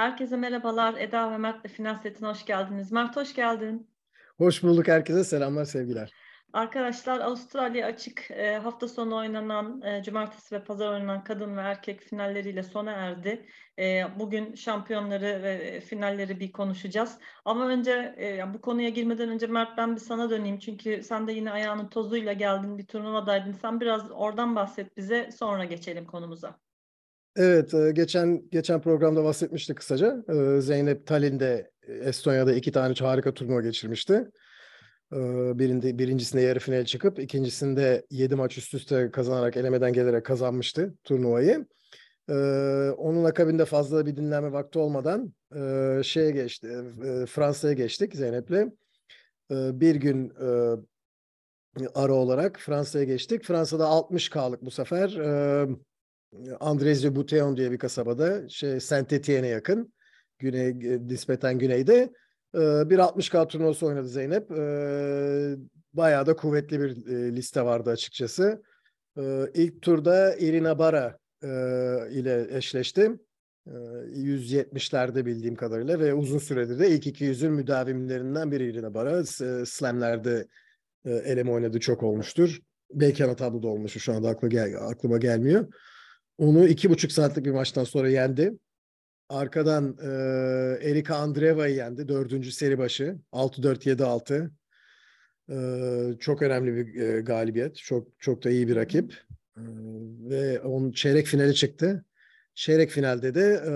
Herkese merhabalar. Eda ve Mert'le Final Set'ine hoş geldiniz. Mert hoş geldin. Hoş bulduk herkese. Selamlar, sevgiler. Arkadaşlar Avustralya açık e, hafta sonu oynanan e, cumartesi ve pazar oynanan kadın ve erkek finalleriyle sona erdi. E, bugün şampiyonları ve finalleri bir konuşacağız. Ama önce e, bu konuya girmeden önce Mert ben bir sana döneyim. Çünkü sen de yine ayağının tozuyla geldin bir turnuvadaydın. Sen biraz oradan bahset bize sonra geçelim konumuza. Evet, e, geçen geçen programda bahsetmiştik kısaca. E, Zeynep Tallinn'de Estonya'da iki tane harika turnuva geçirmişti. Birinde, birincisinde yarı final çıkıp ikincisinde 7 maç üst üste kazanarak elemeden gelerek kazanmıştı turnuvayı. Onun akabinde fazla bir dinlenme vakti olmadan şeye geçti, Fransa'ya geçtik Zeynep'le. Bir gün ara olarak Fransa'ya geçtik. Fransa'da 60K'lık bu sefer Andrezio Bouteillon diye bir kasabada şey Saint Etienne'e yakın güney nispeten güneyde bir 60K turnuvası oynadı Zeynep. Bayağı da kuvvetli bir liste vardı açıkçası. İlk turda Irina Bara ile eşleştim. 170'lerde bildiğim kadarıyla ve uzun süredir de ilk 200'ün müdavimlerinden biri Irina Bara. Slam'lerde eleme oynadı çok olmuştur. Belki ana tabloda olmuştu şu anda aklıma gelmiyor. Onu iki buçuk saatlik bir maçtan sonra yendi. Arkadan e, Erika Andreeva'yı yendi. Dördüncü seri başı. 6-4-7-6. E, çok önemli bir e, galibiyet. Çok çok da iyi bir rakip. E, ve onun çeyrek finali çıktı. Çeyrek finalde de e,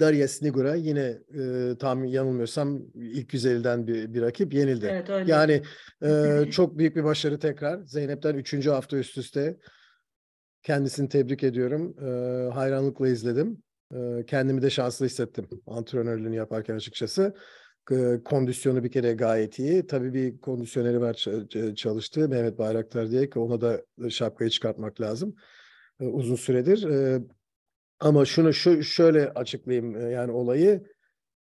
Darya Snigura yine e, tam yanılmıyorsam ilk 150'den bir, bir rakip yenildi. Evet, öyle. Yani e, çok büyük bir başarı tekrar. Zeynep'ten üçüncü hafta üst üste. Kendisini tebrik ediyorum. E, hayranlıkla izledim. E, kendimi de şanslı hissettim antrenörlüğünü yaparken açıkçası. E, kondisyonu bir kere gayet iyi. Tabii bir kondisyoneri var çalıştı. Mehmet Bayraktar diye ki ona da şapkayı çıkartmak lazım. E, uzun süredir. E, ama şunu şu şöyle açıklayayım e, yani olayı.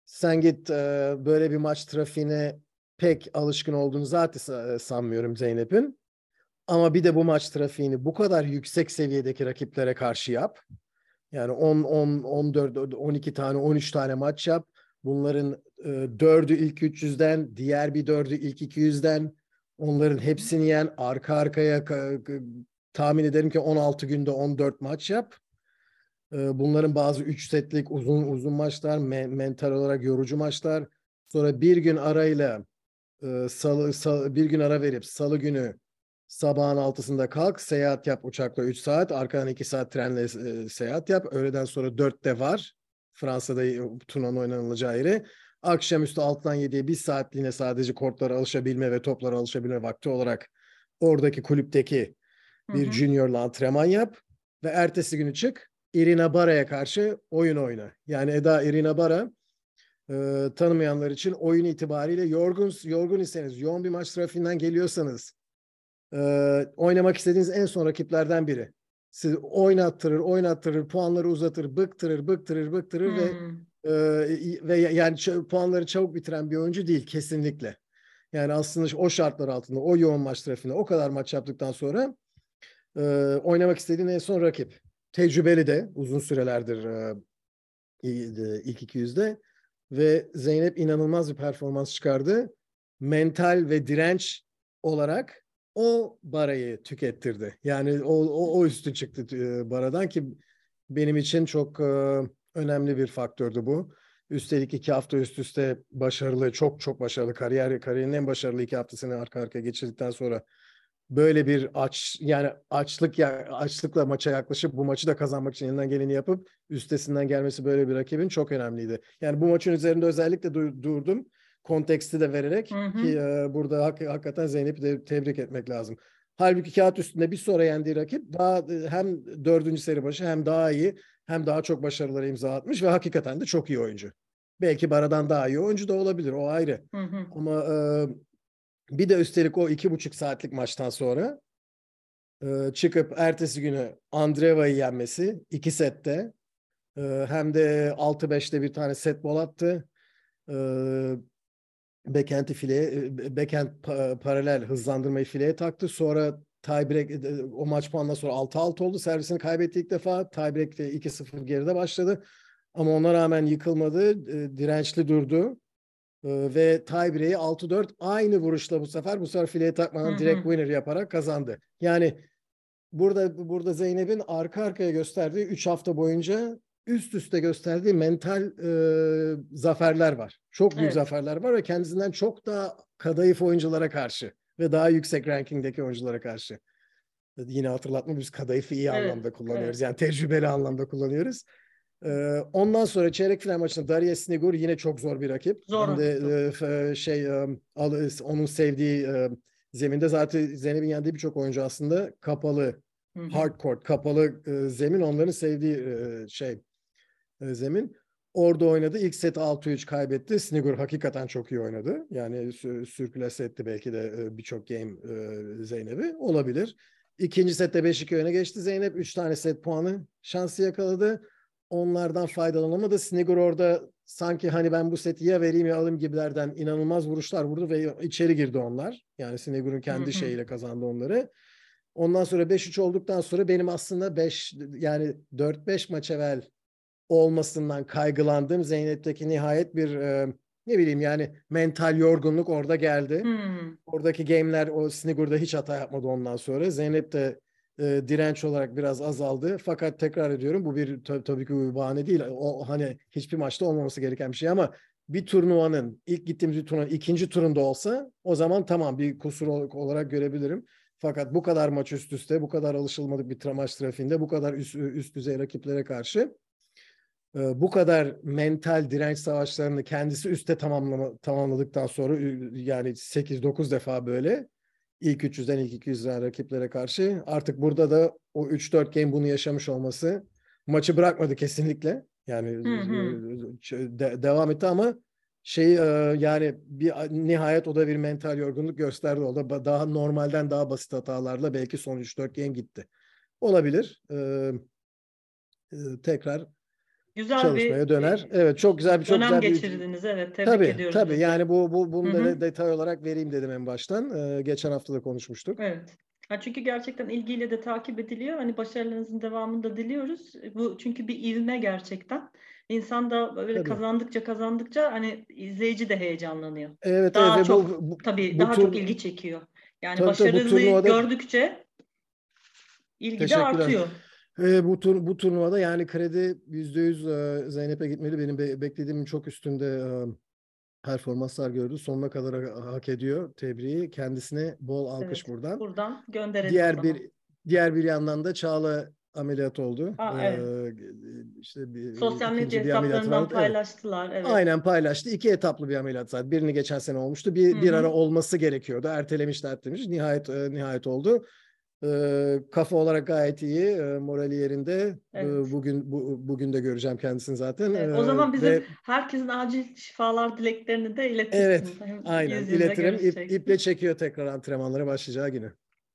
Sen git e, böyle bir maç trafiğine pek alışkın olduğunu zaten sanmıyorum Zeynep'in. Ama bir de bu maç trafiğini bu kadar yüksek seviyedeki rakiplere karşı yap. Yani 10, 10, 14, 12 tane, 13 tane maç yap. Bunların e, 4'ü ilk 300'den, diğer bir 4'ü ilk 200'den. Onların hepsini yen arka arkaya tahmin ederim ki 16 günde 14 maç yap. E, bunların bazı 3 setlik uzun uzun maçlar, me, mental olarak yorucu maçlar. Sonra bir gün arayla e, salı, salı bir gün ara verip salı günü Sabahın altısında kalk, seyahat yap uçakla 3 saat, arkadan 2 saat trenle e, seyahat yap. Öğleden sonra 4'te var. Fransa'da turnuvanın oynanılacağı yeri. Akşamüstü 6'dan 7'ye 1 saatliğine sadece kortlara alışabilme ve toplara alışabilme vakti olarak oradaki kulüpteki bir hı hı. juniorla antrenman yap ve ertesi günü çık Irina Bara'ya karşı oyun oyna. Yani Eda Irina Bara e, tanımayanlar için oyun itibariyle yorgun yorgun iseniz, yoğun bir maç trafiğinden geliyorsanız, e, oynamak istediğiniz en son rakiplerden biri. Sizi oynattırır, oynattırır, puanları uzatır, bıktırır, bıktırır, bıktırır hmm. ve e, ve yani puanları çabuk bitiren bir oyuncu değil kesinlikle. Yani aslında o şartlar altında, o yoğun maç trafiğinde o kadar maç yaptıktan sonra e, oynamak istediğin en son rakip. Tecrübeli de uzun sürelerdir e, ilk 200'de ve Zeynep inanılmaz bir performans çıkardı. Mental ve direnç olarak o barayı tükettirdi. Yani o, o, o üstü çıktı baradan ki benim için çok e, önemli bir faktördü bu. Üstelik iki hafta üst üste başarılı, çok çok başarılı kariyer, kariyerin en başarılı iki haftasını arka arkaya geçirdikten sonra böyle bir aç yani açlık ya açlıkla maça yaklaşıp bu maçı da kazanmak için elinden geleni yapıp üstesinden gelmesi böyle bir rakibin çok önemliydi. Yani bu maçın üzerinde özellikle durdum konteksti de vererek hı hı. ki e, burada hak, hakikaten Zeynep'i de tebrik etmek lazım. Halbuki kağıt üstünde bir sonra yendiği rakip daha e, hem dördüncü seri başı hem daha iyi hem daha çok başarılara imza atmış ve hakikaten de çok iyi oyuncu. Belki Bara'dan daha iyi oyuncu da olabilir o ayrı. Hı hı. Ama e, bir de üstelik o iki buçuk saatlik maçtan sonra e, çıkıp ertesi günü Andreva'yı yenmesi iki sette e, hem de 6-5'te bir tane set bol attı. E, backend'i fileye, backend paralel hızlandırmayı fileye taktı. Sonra tiebreak e, o maç puanından sonra 6-6 oldu. Servisini kaybetti ilk defa. Tiebreak'te 2-0 geride başladı. Ama ona rağmen yıkılmadı. E, dirençli durdu. E, ve tiebreak'i 6-4 aynı vuruşla bu sefer bu sefer fileye takmadan direkt winner yaparak kazandı. Yani burada burada Zeynep'in arka arkaya gösterdiği 3 hafta boyunca üst üste gösterdiği mental e, zaferler var. Çok büyük evet. zaferler var ve kendisinden çok daha kadayıf oyunculara karşı ve daha yüksek rankingdeki oyunculara karşı. Yine hatırlatma biz kadayıfı iyi evet, anlamda kullanıyoruz. Evet. Yani tecrübeli anlamda kullanıyoruz. Ee, ondan sonra çeyrek final maçında Darius Snigur yine çok zor bir rakip. Zor. Hem de e, şey e, onun sevdiği e, zeminde zaten Zeynep'in yendiği birçok oyuncu aslında kapalı Hı-hı. hardcore kapalı e, zemin onların sevdiği e, şey zemin. Orada oynadı. İlk set 6-3 kaybetti. Snigur hakikaten çok iyi oynadı. Yani sürkülese etti belki de e, birçok game e, Zeynep'i. Olabilir. İkinci sette 5-2 öne geçti Zeynep. 3 tane set puanı şansı yakaladı. Onlardan faydalanamadı. Snigur orada sanki hani ben bu seti ya vereyim ya alayım gibilerden inanılmaz vuruşlar vurdu ve içeri girdi onlar. Yani Snigur'un kendi şeyiyle kazandı onları. Ondan sonra 5-3 olduktan sonra benim aslında 5 yani 4-5 maç evvel olmasından kaygılandığım Zeynep'teki nihayet bir e, ne bileyim yani mental yorgunluk orada geldi. Hmm. Oradaki game'ler o Snigur'da hiç hata yapmadı ondan sonra. Zeynep de e, direnç olarak biraz azaldı. Fakat tekrar ediyorum bu bir tab- tabii ki bir bahane değil. O hani hiçbir maçta olmaması gereken bir şey ama bir turnuvanın ilk gittiğimiz bir turnuvanın ikinci turunda olsa o zaman tamam bir kusur olarak görebilirim. Fakat bu kadar maç üst üste, bu kadar alışılmadık bir maç trafiğinde, bu kadar üst, üst düzey rakiplere karşı bu kadar mental direnç savaşlarını kendisi üste tamamlama, tamamladıktan sonra yani 8-9 defa böyle ilk 300'den ilk 200'den rakiplere karşı artık burada da o 3-4 game bunu yaşamış olması maçı bırakmadı kesinlikle. Yani hı hı. De, devam etti ama şey yani bir nihayet o da bir mental yorgunluk gösterdi. O da daha normalden daha basit hatalarla belki son 3-4 game gitti. Olabilir. Ee, tekrar güzel çalışmaya bir, döner. Evet çok güzel bir çok dönem güzel geçirdiniz. Bir... Evet tebrik tabii, ediyoruz. Tabii yani bu bu bunu da detay olarak vereyim dedim en baştan. Ee, geçen hafta da konuşmuştuk. Evet. Ha çünkü gerçekten ilgiyle de takip ediliyor. Hani başarılarınızın devamını da diliyoruz. Bu çünkü bir ivme gerçekten. İnsan da böyle tabii. kazandıkça kazandıkça hani izleyici de heyecanlanıyor. Evet, daha evet. çok bu, bu, tabii bu daha tur... çok ilgi çekiyor. Yani tabii, başarıyı turnuvada... gördükçe ilgi de artıyor. E, bu tur bu turnuvada yani kredi yüzde yüz e, Zeynep'e gitmeli. Benim be, beklediğimin çok üstünde e, performanslar gördü. Sonuna kadar hak ediyor. Tebriği. Kendisine bol alkış evet, buradan. Buradan gönderelim. Diğer bir diğer bir yandan da Çağla ameliyat oldu. Aa, evet. Ee, işte bir, Sosyal medya hesaplarından paylaştılar. Evet. Aynen paylaştı. İki etaplı bir ameliyat zaten. Birini geçen sene olmuştu. Bir, Hı-hı. bir ara olması gerekiyordu. Ertelemişti ertelemiş. Nihayet e, nihayet oldu. E, kafa olarak gayet iyi, e, morali yerinde. Evet. E, bugün bu, bugün de göreceğim kendisini zaten. Evet, o zaman bizim Ve, herkesin acil şifalar dileklerini de iletirsin. Evet, aynen iletirim. İp, iple çekiyor tekrar antrenmanlara başlayacağı günü.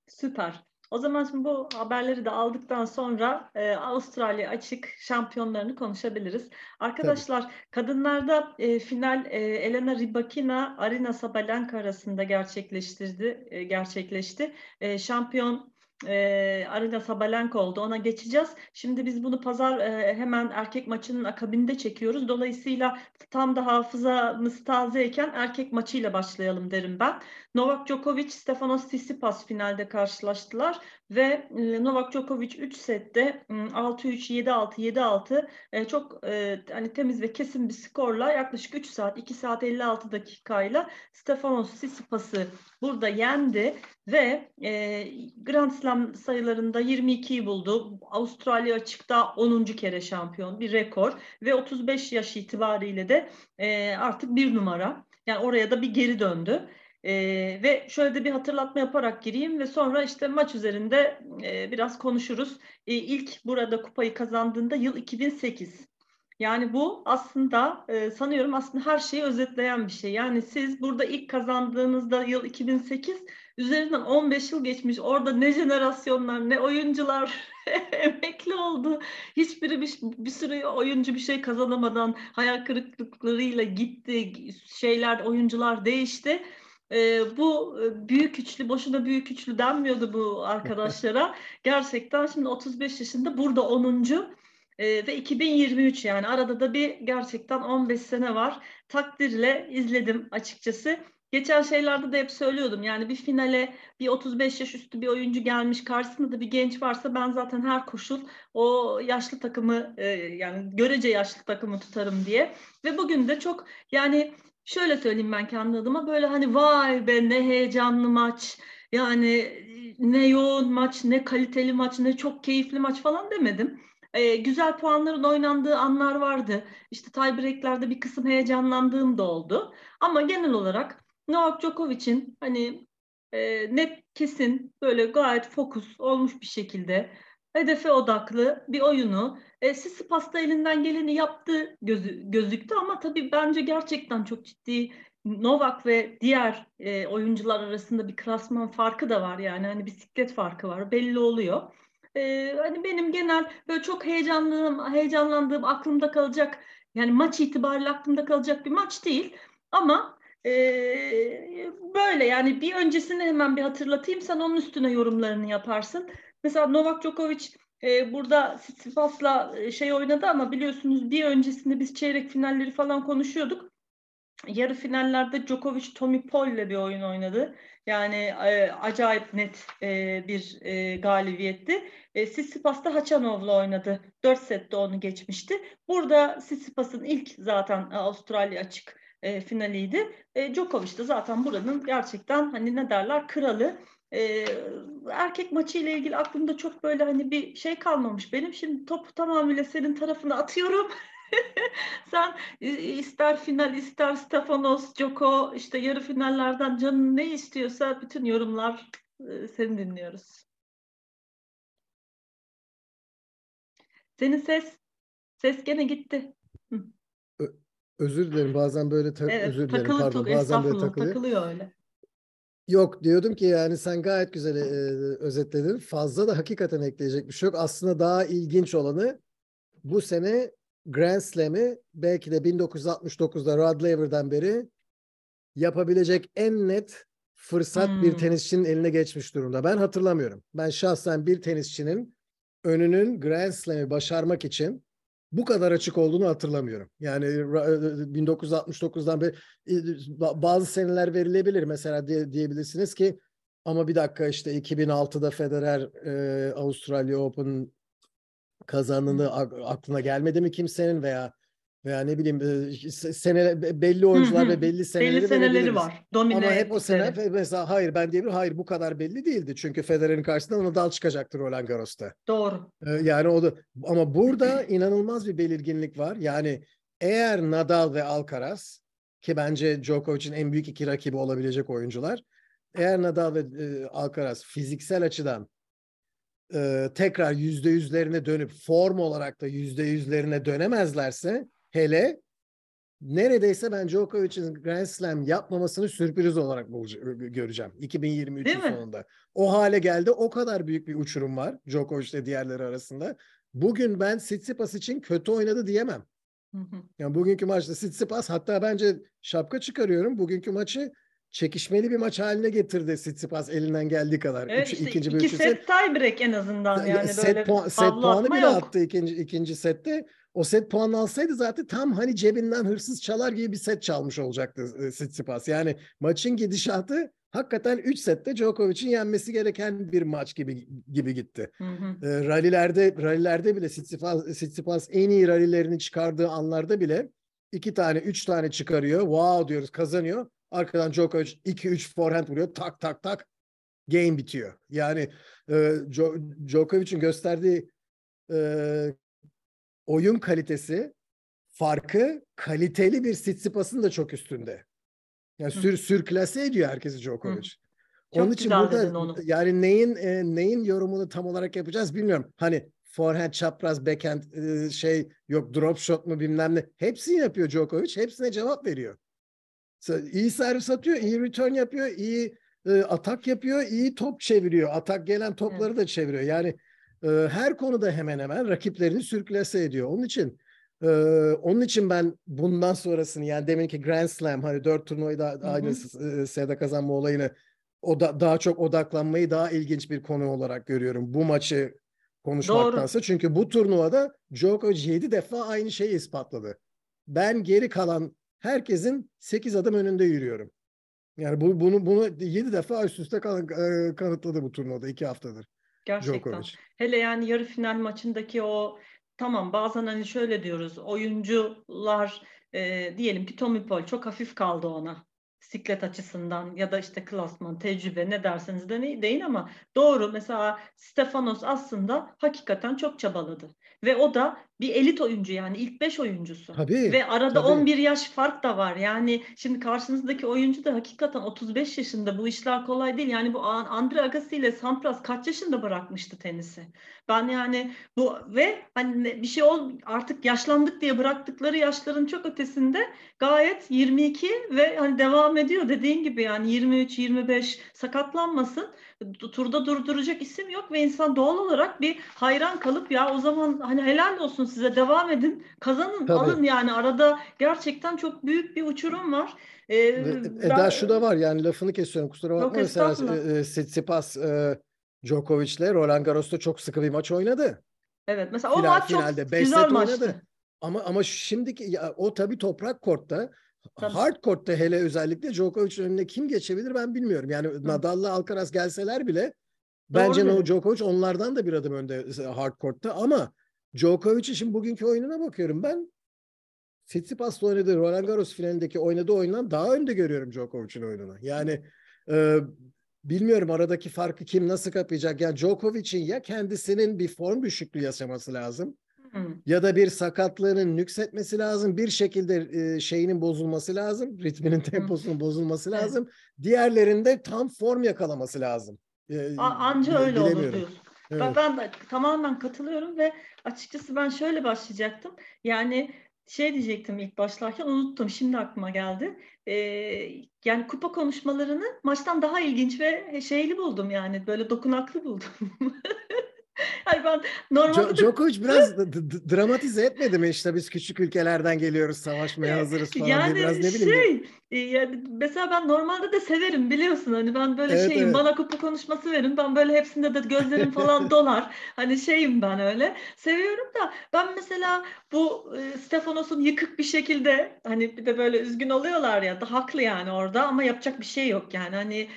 Süper. O zaman şimdi bu haberleri de aldıktan sonra e, Avustralya açık şampiyonlarını konuşabiliriz. Arkadaşlar Tabii. kadınlarda e, final e, Elena Rybakina Arina Sabalenka arasında gerçekleştirdi e, gerçekleşti. E, şampiyon e, Arina Sabalenka oldu. Ona geçeceğiz. Şimdi biz bunu pazar e, hemen erkek maçının akabinde çekiyoruz. Dolayısıyla tam da hafızamız tazeyken erkek maçıyla başlayalım derim ben. Novak Djokovic, Stefanos Tsitsipas finalde karşılaştılar ve e, Novak Djokovic 3 sette 6-3, 7-6, 7-6 e, çok e, hani temiz ve kesin bir skorla yaklaşık 3 saat, 2 saat 56 dakikayla Stefanos Tsitsipas'ı burada yendi ve e, Grand Slam sayılarında 22'yi buldu. Avustralya açıkta 10. kere şampiyon bir rekor ve 35 yaş itibariyle de e, artık bir numara. Yani oraya da bir geri döndü. E, ve şöyle de bir hatırlatma yaparak gireyim ve sonra işte maç üzerinde e, biraz konuşuruz. E, ilk burada kupayı kazandığında yıl 2008. Yani bu aslında e, sanıyorum aslında her şeyi özetleyen bir şey. Yani siz burada ilk kazandığınızda yıl 2008 üzerinden 15 yıl geçmiş. Orada ne jenerasyonlar ne oyuncular emekli oldu. Hiçbiri bir, bir sürü oyuncu bir şey kazanamadan hayal kırıklıklarıyla gitti. Şeyler oyuncular değişti. E, bu büyük üçlü, boşuna büyük üçlü denmiyordu bu arkadaşlara. Gerçekten şimdi 35 yaşında burada 10. E, ve 2023 yani arada da bir gerçekten 15 sene var. Takdirle izledim açıkçası. Geçen şeylerde de hep söylüyordum yani bir finale bir 35 yaş üstü bir oyuncu gelmiş karşısında da bir genç varsa ben zaten her koşul o yaşlı takımı e, yani görece yaşlı takımı tutarım diye ve bugün de çok yani şöyle söyleyeyim ben kendi adıma böyle hani vay be ne heyecanlı maç yani ne yoğun maç ne kaliteli maç ne çok keyifli maç falan demedim. E, güzel puanların oynandığı anlar vardı. İşte tiebreak'lerde bir kısım heyecanlandığım da oldu. Ama genel olarak Novak Djokovic'in hani e, net kesin böyle gayet fokus olmuş bir şekilde hedefe odaklı bir oyunu e, Sisipas'ta elinden geleni yaptı gözü, gözüktü ama tabii bence gerçekten çok ciddi Novak ve diğer e, oyuncular arasında bir klasman farkı da var yani hani bisiklet farkı var belli oluyor. E, hani benim genel böyle çok heyecanlığım, heyecanlandığım aklımda kalacak yani maç itibariyle aklımda kalacak bir maç değil ama e, böyle yani bir öncesini hemen bir hatırlatayım sen onun üstüne yorumlarını yaparsın. Mesela Novak Djokovic e, burada Tsitsipas'la şey oynadı ama biliyorsunuz bir öncesinde biz çeyrek finalleri falan konuşuyorduk. Yarı finallerde Djokovic Tommy Paul ile bir oyun oynadı. Yani e, acayip net e, bir e, galibiyetti. E, Tsitsipas da Hachanov'la oynadı. 4 sette onu geçmişti. Burada Tsitsipas'ın ilk zaten Avustralya açık e, finaliydi. E, Djokovic de zaten buranın gerçekten hani ne derler kralı. E, erkek maçı ile ilgili aklımda çok böyle hani bir şey kalmamış. Benim şimdi topu tamamıyla senin tarafına atıyorum. Sen ister final ister Stefanos, Joko işte yarı finallerden canın ne istiyorsa bütün yorumlar e, seni dinliyoruz. Senin ses ses gene gitti. Özür dilerim bazen böyle ta- Evet, özür dilerim pardon çok bazen böyle takılıyor. takılıyor öyle. Yok diyordum ki yani sen gayet güzel e, özetledin. Fazla da hakikaten ekleyecek bir şey yok. Aslında daha ilginç olanı bu sene Grand Slam'i belki de 1969'da Rod Laver'dan beri yapabilecek en net fırsat bir Hmm. tenisçinin eline geçmiş durumda. Ben hatırlamıyorum. Ben şahsen bir tenisçinin önünün Grand Slam'i başarmak için bu kadar açık olduğunu hatırlamıyorum. Yani ra- 1969'dan beri e, ba- bazı seneler verilebilir. Mesela diye, diyebilirsiniz ki ama bir dakika işte 2006'da Federer e, Avustralya Open kazandığını a- aklına gelmedi mi kimsenin veya veya ne bileyim se- sene be- belli oyuncular ve belli seneleri Belli seneleri var. Domine Ama hep o sene mesela hayır ben diyebilirim hayır bu kadar belli değildi. Çünkü Federer'in karşısında Nadal çıkacaktır Roland Garros'ta. Doğru. Yani o da ama burada inanılmaz bir belirginlik var. Yani eğer Nadal ve Alcaraz ki bence Djokovic'in en büyük iki rakibi olabilecek oyuncular. Eğer Nadal ve e, Alcaraz fiziksel açıdan e, tekrar yüzde yüzlerine dönüp form olarak da yüzde yüzlerine dönemezlerse hele neredeyse ben Djokovic'in Grand Slam yapmamasını sürpriz olarak göreceğim 2023'ün Değil mi? sonunda. O hale geldi. O kadar büyük bir uçurum var Djokovic ile diğerleri arasında. Bugün ben Tsitsipas için kötü oynadı diyemem. Hı hı. Yani bugünkü maçta Tsitsipas hatta bence şapka çıkarıyorum. Bugünkü maçı çekişmeli bir maç haline getirdi Tsitsipas elinden geldiği kadar. Evet Üç- işte ikinci iki üçüncü set tiebreak en azından ya- yani set, böyle puan, set puanı bile yok. attı ikinci, ikinci sette. O set puanı alsaydı zaten tam hani cebinden hırsız çalar gibi bir set çalmış olacaktı e, Tsitsipas. Yani maçın gidişatı hakikaten 3 sette Djokovic'in yenmesi gereken bir maç gibi gibi gitti. Hı hı. E, rallilerde rallilerde bile Tsitsipas, Tsitsipas en iyi rallilerini çıkardığı anlarda bile iki tane, üç tane çıkarıyor. Wow diyoruz kazanıyor. Arkadan Djokovic 2-3 forehand vuruyor. Tak tak tak game bitiyor. Yani e, Djo- Djokovic'in gösterdiği e, oyun kalitesi farkı kaliteli bir Tsitsipas'ın da çok üstünde. Yani sür, sürklase ediyor herkesi Djokovic. Çok Onun için burada onu. yani neyin e, neyin yorumunu tam olarak yapacağız bilmiyorum. Hani forehand, çapraz, backhand e, şey yok drop shot mu bilmem ne. Hepsini yapıyor Djokovic. Hepsine cevap veriyor. İyi servis atıyor, iyi return yapıyor, iyi e, atak yapıyor, iyi top çeviriyor. Atak gelen topları da çeviriyor. Yani e, her konuda hemen hemen rakiplerini sürklase ediyor. Onun için Ee, onun için ben bundan sonrasını yani deminki Grand Slam hani dört turnuvayı da aynı e, kazanma olayını o da daha çok odaklanmayı daha ilginç bir konu olarak görüyorum. Bu maçı konuşmaktansa. Doğru. Çünkü bu turnuvada Djokovic 7 defa aynı şeyi ispatladı. Ben geri kalan herkesin 8 adım önünde yürüyorum. Yani bu, bunu bunu 7 defa üst üste kan, e, kanıtladı bu turnuvada 2 haftadır. Gerçekten. Djokovic. Hele yani yarı final maçındaki o tamam bazen hani şöyle diyoruz oyuncular e, diyelim ki Tommy Paul çok hafif kaldı ona siklet açısından ya da işte klasman, tecrübe ne derseniz de deyin ama doğru mesela Stefanos aslında hakikaten çok çabaladı. Ve o da bir elit oyuncu yani ilk 5 oyuncusu. Tabii, Ve arada tabii. 11 yaş fark da var. Yani şimdi karşınızdaki oyuncu da hakikaten 35 yaşında. Bu işler kolay değil. Yani bu Andre Agassi ile Sampras kaç yaşında bırakmıştı tenisi? Ben yani bu ve hani bir şey ol artık yaşlandık diye bıraktıkları yaşların çok ötesinde gayet 22 ve hani devam ediyor dediğin gibi yani 23 25 sakatlanmasın turda durduracak isim yok ve insan doğal olarak bir hayran kalıp ya o zaman hani helal olsun size devam edin kazanın Tabii. alın yani arada gerçekten çok büyük bir uçurum var. Ee, Eda ben... şu da var yani lafını kesiyorum kusura bakma yok, mesela e, Tsitsipas e, Djokovic'le Roland Garros'ta çok sıkı bir maç oynadı. Evet mesela Final, o maç finalde, çok güzel maçtı. Oynadı. Ama ama şimdiki ya, o tabii toprak kortta Tabii. Hard court'ta hele özellikle Djokovic'in önüne kim geçebilir ben bilmiyorum. Yani Hı. Nadal'la Alcaraz gelseler bile Doğru bence no Djokovic onlardan da bir adım önde hard court'ta ama Djokovic için bugünkü oyununa bakıyorum ben. Tsitsipas'la oynadığı Roland Garros finalindeki oynadığı oyundan daha önde görüyorum Djokovic'in oyununu. Yani e, bilmiyorum aradaki farkı kim nasıl kapayacak. Yani Djokovic'in ya kendisinin bir form düşüklüğü yaşaması lazım ya da bir sakatlığının nüksetmesi lazım. Bir şekilde e, şeyinin bozulması lazım. Ritminin temposunun bozulması lazım. Diğerlerinde tam form yakalaması lazım. E, Anca öyle olur diyorsun. Evet. Ben, ben de tamamen katılıyorum ve açıkçası ben şöyle başlayacaktım. Yani şey diyecektim ilk başlarken unuttum. Şimdi aklıma geldi. Ee, yani kupa konuşmalarını maçtan daha ilginç ve şeyli buldum yani böyle dokunaklı buldum. Hayır ben normalde... Djokovic biraz dramatize etmedi mi işte biz küçük ülkelerden geliyoruz savaşmaya hazırız falan yani diye biraz ne bileyim. Şey, yani mesela ben normalde de severim biliyorsun hani ben böyle evet, şeyim evet. bana kupa konuşması verin ben böyle hepsinde de gözlerim falan dolar. Hani şeyim ben öyle seviyorum da ben mesela bu e, Stefanos'un yıkık bir şekilde hani bir de böyle üzgün oluyorlar ya da haklı yani orada ama yapacak bir şey yok yani hani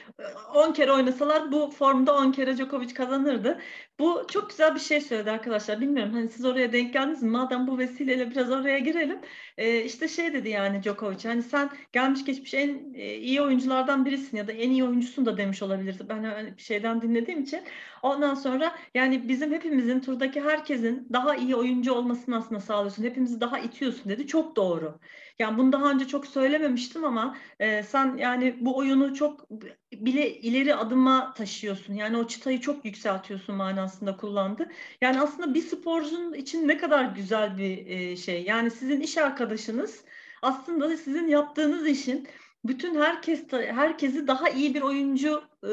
10 kere oynasalar bu formda 10 kere Djokovic kazanırdı. Bu çok güzel bir şey söyledi arkadaşlar. Bilmiyorum hani siz oraya denk geldiniz mi? Madem bu vesileyle biraz oraya girelim. Ee, işte şey dedi yani Djokovic. Hani sen gelmiş geçmiş en e, iyi oyunculardan birisin ya da en iyi oyuncusun da demiş olabilirdi. Ben hani bir şeyden dinlediğim için. Ondan sonra yani bizim hepimizin turdaki herkesin daha iyi oyuncu olmasını aslında sağlıyorsun. Hepimizi daha itiyorsun dedi. Çok doğru. Yani bunu daha önce çok söylememiştim ama e, sen yani bu oyunu çok bile ileri adıma taşıyorsun. Yani o çıtayı çok yükseltiyorsun manasında kullandı. Yani aslında bir sporcunun için ne kadar güzel bir e, şey. Yani sizin iş arkadaşınız aslında sizin yaptığınız işin bütün herkes herkesi daha iyi bir oyuncu e,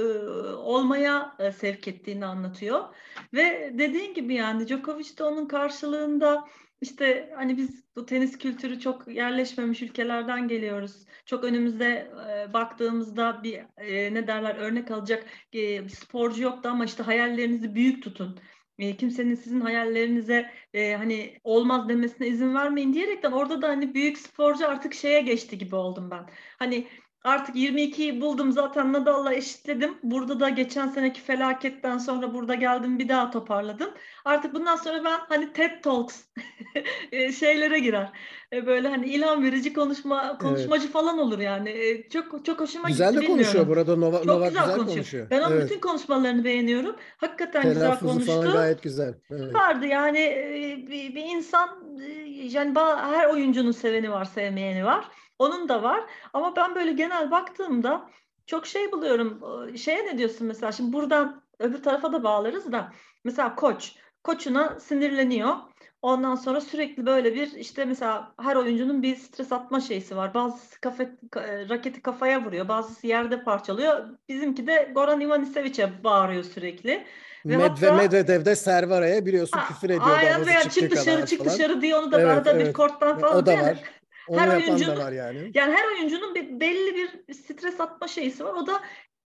olmaya e, sevk ettiğini anlatıyor. Ve dediğin gibi yani Djokovic de onun karşılığında işte hani biz bu tenis kültürü çok yerleşmemiş ülkelerden geliyoruz. Çok önümüzde e, baktığımızda bir e, ne derler örnek alacak e, sporcu yoktu ama işte hayallerinizi büyük tutun. E, kimsenin sizin hayallerinize e, hani olmaz demesine izin vermeyin diyerekten orada da hani büyük sporcu artık şeye geçti gibi oldum ben. Hani Artık 22'yi buldum zaten Nadal'la eşitledim. Burada da geçen seneki felaketten sonra burada geldim bir daha toparladım. Artık bundan sonra ben hani TED Talks e, şeylere girer. E, böyle hani ilham verici konuşma konuşmacı evet. falan olur yani. E, çok çok hoşuma güzel gitti. Güzel de konuşuyor burada Nova, çok Nova güzel, güzel konuşuyor. konuşuyor. Ben onun evet. bütün konuşmalarını beğeniyorum. Hakikaten Telaffuzu güzel konuştu. falan gayet güzel. Evet. Vardı yani bir, bir insan yani her oyuncunun seveni var, sevmeyeni var. Onun da var. Ama ben böyle genel baktığımda çok şey buluyorum. Şeye ne diyorsun mesela? Şimdi buradan öbür tarafa da bağlarız da. Mesela koç. Koçuna sinirleniyor. Ondan sonra sürekli böyle bir işte mesela her oyuncunun bir stres atma şeysi var. Bazısı kafe, raketi kafaya vuruyor. Bazısı yerde parçalıyor. Bizimki de Goran Ivaniseviç'e bağırıyor sürekli. Ve Med hatta, Medvedev de Servara'ya biliyorsun ha, küfür ediyordu. Aynen veya çık dışarı çık falan. dışarı diye onu da evet, arada evet. bir korttan falan. O da var. Onu her oyuncunun, da var yani. Yani her oyuncunun bir, belli bir stres atma şeysi var. O da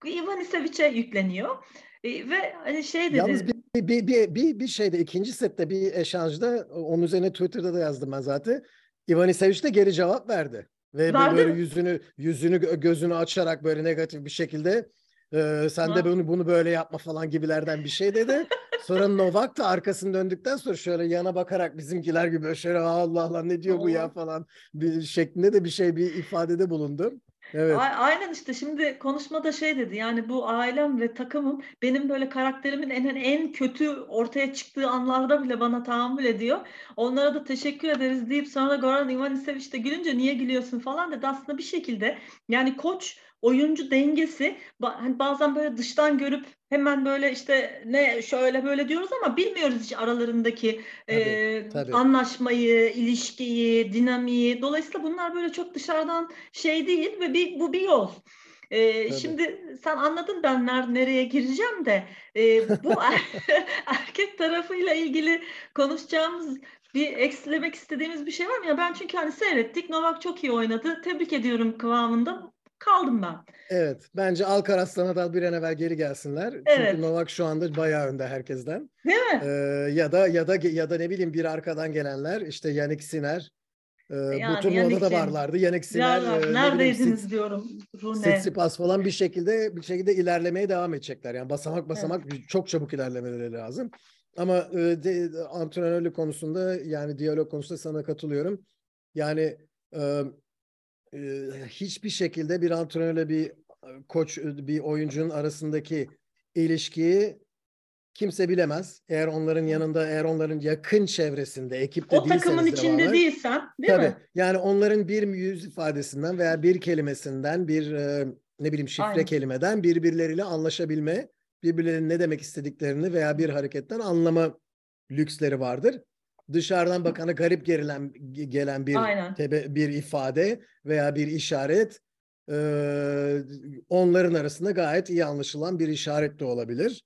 Ivan Isevic'e yükleniyor. E, ve hani şey dedi. Yalnız bir, bir, bir, bir, bir şeyde ikinci sette bir eşanjda onun üzerine Twitter'da da yazdım ben zaten. Ivan Isevic de geri cevap verdi. Ve Verdi böyle yüzünü yüzünü gözünü açarak böyle negatif bir şekilde sen de bunu bunu böyle yapma falan gibilerden bir şey dedi. Sonra Novak da arkasını döndükten sonra şöyle yana bakarak bizimkiler gibi şöyle Allah Allah ne diyor bu ya falan bir şeklinde de bir şey bir ifadede bulundu. Evet. Aynen işte şimdi konuşmada şey dedi yani bu ailem ve takımım benim böyle karakterimin en en kötü ortaya çıktığı anlarda bile bana tahammül ediyor. Onlara da teşekkür ederiz deyip sonra da Goran Ivanisevic de gülünce niye gülüyorsun falan dedi. Aslında bir şekilde yani koç oyuncu dengesi hani bazen böyle dıştan görüp hemen böyle işte ne şöyle böyle diyoruz ama bilmiyoruz hiç aralarındaki tabii, e, tabii. anlaşmayı, ilişkiyi, dinamiği. Dolayısıyla bunlar böyle çok dışarıdan şey değil ve bir, bu bir yol. Ee, şimdi sen anladın ben nereye gireceğim de e, bu er-, erkek tarafıyla ilgili konuşacağımız bir eksilemek istediğimiz bir şey var mı? Ya ben çünkü hani seyrettik. Novak çok iyi oynadı. Tebrik ediyorum kıvamında kaldım ben. Evet. Bence Alcaraz'la Nadal bir an evvel geri gelsinler. Evet. Çünkü Novak şu anda bayağı önde herkesten. Değil mi? Ee, ya da ya da ya da ne bileyim bir arkadan gelenler işte Yannick Sinner. Ee, yani, bu turnuvada da varlardı. Yannick Sinner. Ya, e, neredeydiniz bileyim, diyorum. Rune. Tsitsipas falan bir şekilde bir şekilde ilerlemeye devam edecekler. Yani basamak basamak evet. çok çabuk ilerlemeleri lazım. Ama e, de, antrenörlük konusunda yani diyalog konusunda sana katılıyorum. Yani e, hiçbir şekilde bir antrenörle bir koç bir oyuncunun arasındaki ilişkiyi kimse bilemez. Eğer onların yanında, eğer onların yakın çevresinde, ekipte o takımın içinde devamlı, değilsen, değil tabii, mi? Yani onların bir yüz ifadesinden veya bir kelimesinden, bir ne bileyim şifre Aynen. kelimeden birbirleriyle anlaşabilme, birbirlerinin ne demek istediklerini veya bir hareketten anlama lüksleri vardır dışarıdan bakana garip gerilen, gelen bir tebe, bir ifade veya bir işaret e, onların arasında gayet iyi anlaşılan bir işaret de olabilir.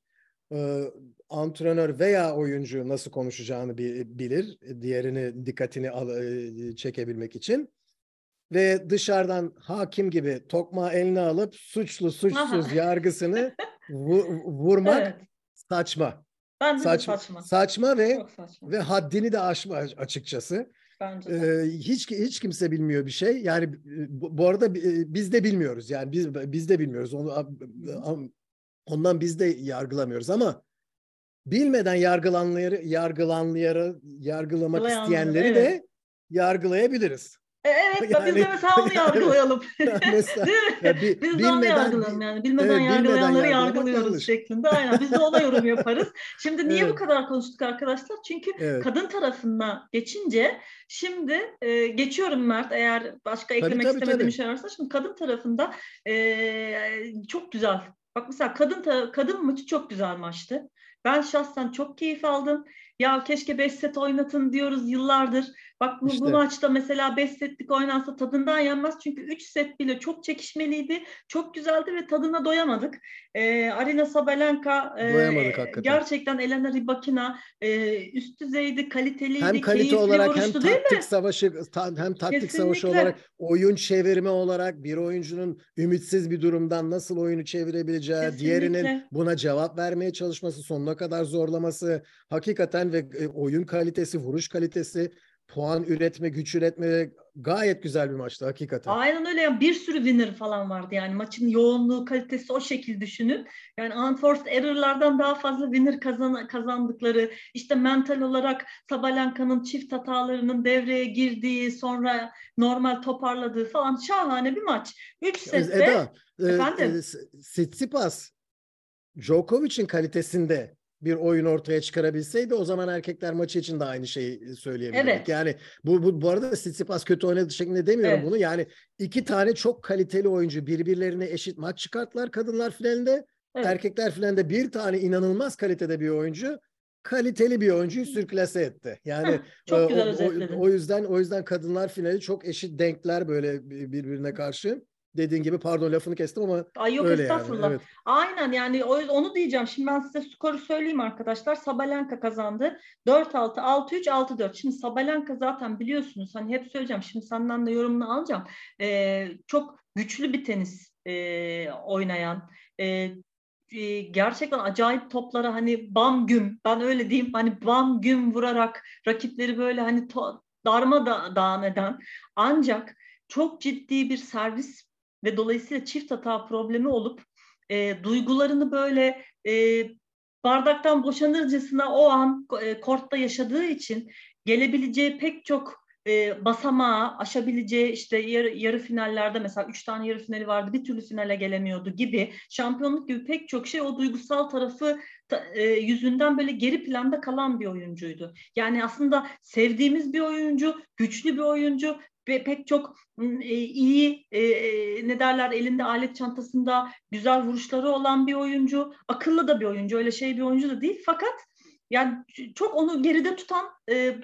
E, antrenör veya oyuncu nasıl konuşacağını bilir, diğerini dikkatini al, çekebilmek için. Ve dışarıdan hakim gibi tokma eline alıp suçlu suçsuz Aha. yargısını vu, vurmak evet. saçma. Bence saçma, saçma. Saçma ve saçma. ve haddini de aşma açıkçası. Bence de. Ee, hiç hiç kimse bilmiyor bir şey. Yani bu, bu arada biz de bilmiyoruz. Yani biz biz de bilmiyoruz. Onu ondan biz de yargılamıyoruz ama bilmeden yargılanları yargılanları yargılamak isteyenleri evet. de yargılayabiliriz. E, evet yani, biz de mesela onu yargılayalım. mesela, ya bir, biz de onu yargılayalım yani. Bilmeden evet, yargılayanları yargılıyoruz yanlış. şeklinde. Aynen biz de ona yorum yaparız. Şimdi niye evet. bu kadar konuştuk arkadaşlar? Çünkü evet. kadın tarafına geçince şimdi e, geçiyorum Mert eğer başka eklemek tabii, tabii, istemediğim şey varsa. Şimdi kadın tarafında e, çok güzel. Bak mesela kadın kadın maçı çok güzel maçtı. Ben şahsen çok keyif aldım. Ya keşke 5 set oynatın diyoruz yıllardır. Bak bu, işte. bu maçta mesela 5 setlik oynansa tadından yenmez. Çünkü 3 set bile çok çekişmeliydi. Çok güzeldi ve tadına doyamadık. Ee, Arina Sabalenka e, gerçekten Elena Rybakina e, üst düzeydi, kaliteliydi, Hem kalite olarak hem taktik savaşı hem taktik Kesinlikle. savaşı olarak oyun çevirme olarak bir oyuncunun ümitsiz bir durumdan nasıl oyunu çevirebileceği, Kesinlikle. diğerinin buna cevap vermeye çalışması, sonuna kadar zorlaması hakikaten ve e, oyun kalitesi, vuruş kalitesi puan üretme, güç üretme gayet güzel bir maçtı hakikaten. Aynen öyle yani bir sürü winner falan vardı yani maçın yoğunluğu, kalitesi o şekil düşünün. Yani unforced error'lardan daha fazla winner kazan kazandıkları, işte mental olarak Sabalenka'nın çift hatalarının devreye girdiği, sonra normal toparladığı falan şahane bir maç. 3 sette Eda, e, efendim. E, Tsitsipas Djokovic'in kalitesinde bir oyun ortaya çıkarabilseydi o zaman erkekler maçı için de aynı şeyi söyleyebilirdik. Evet. Yani bu, bu bu arada Tsitsipas kötü oynadı şeklinde demiyorum evet. bunu. Yani iki tane çok kaliteli oyuncu birbirlerine eşit maç çıkarttılar kadınlar finalinde. Evet. Erkekler finalinde bir tane inanılmaz kalitede bir oyuncu kaliteli bir oyuncuyu sürklase etti. Yani çok e, güzel o, o, o yüzden o yüzden kadınlar finali çok eşit denkler böyle birbirine karşı. Dediğin gibi pardon lafını kestim ama Ay yok öyle estağfurullah. yani. Evet. Aynen yani onu diyeceğim. Şimdi ben size skoru söyleyeyim arkadaşlar. Sabalenka kazandı. 4-6, 6-3, 6-4. Şimdi Sabalenka zaten biliyorsunuz hani hep söyleyeceğim. Şimdi senden de yorumunu alacağım. Ee, çok güçlü bir tenis e, oynayan, e, gerçekten acayip toplara hani bam güm ben öyle diyeyim hani bam güm vurarak rakipleri böyle hani to- darma da dağın eden ancak çok ciddi bir servis ve dolayısıyla çift hata problemi olup e, duygularını böyle e, bardaktan boşanırcasına o an e, kortta yaşadığı için gelebileceği pek çok e, basamağı aşabileceği işte yarı, yarı finallerde mesela üç tane yarı finali vardı bir türlü finale gelemiyordu gibi şampiyonluk gibi pek çok şey o duygusal tarafı ta, e, yüzünden böyle geri planda kalan bir oyuncuydu. Yani aslında sevdiğimiz bir oyuncu, güçlü bir oyuncu ve pek çok e, iyi e, ne derler elinde alet çantasında güzel vuruşları olan bir oyuncu, akıllı da bir oyuncu, öyle şey bir oyuncu da değil. Fakat yani çok onu geride tutan e,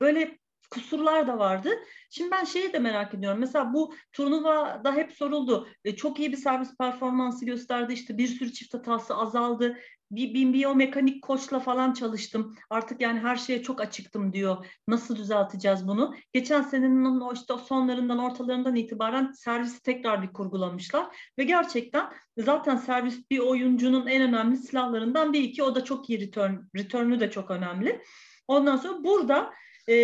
böyle kusurlar da vardı. Şimdi ben şeyi de merak ediyorum. Mesela bu turnuvada hep soruldu. E, çok iyi bir servis performansı gösterdi. İşte bir sürü çift hatası azaldı. Bir, bir biyomekanik koçla falan çalıştım. Artık yani her şeye çok açıktım diyor. Nasıl düzelteceğiz bunu? Geçen senenin o işte sonlarından ortalarından itibaren servisi tekrar bir kurgulamışlar. Ve gerçekten zaten servis bir oyuncunun en önemli silahlarından bir iki. O da çok iyi return. Return'ü de çok önemli. Ondan sonra burada e,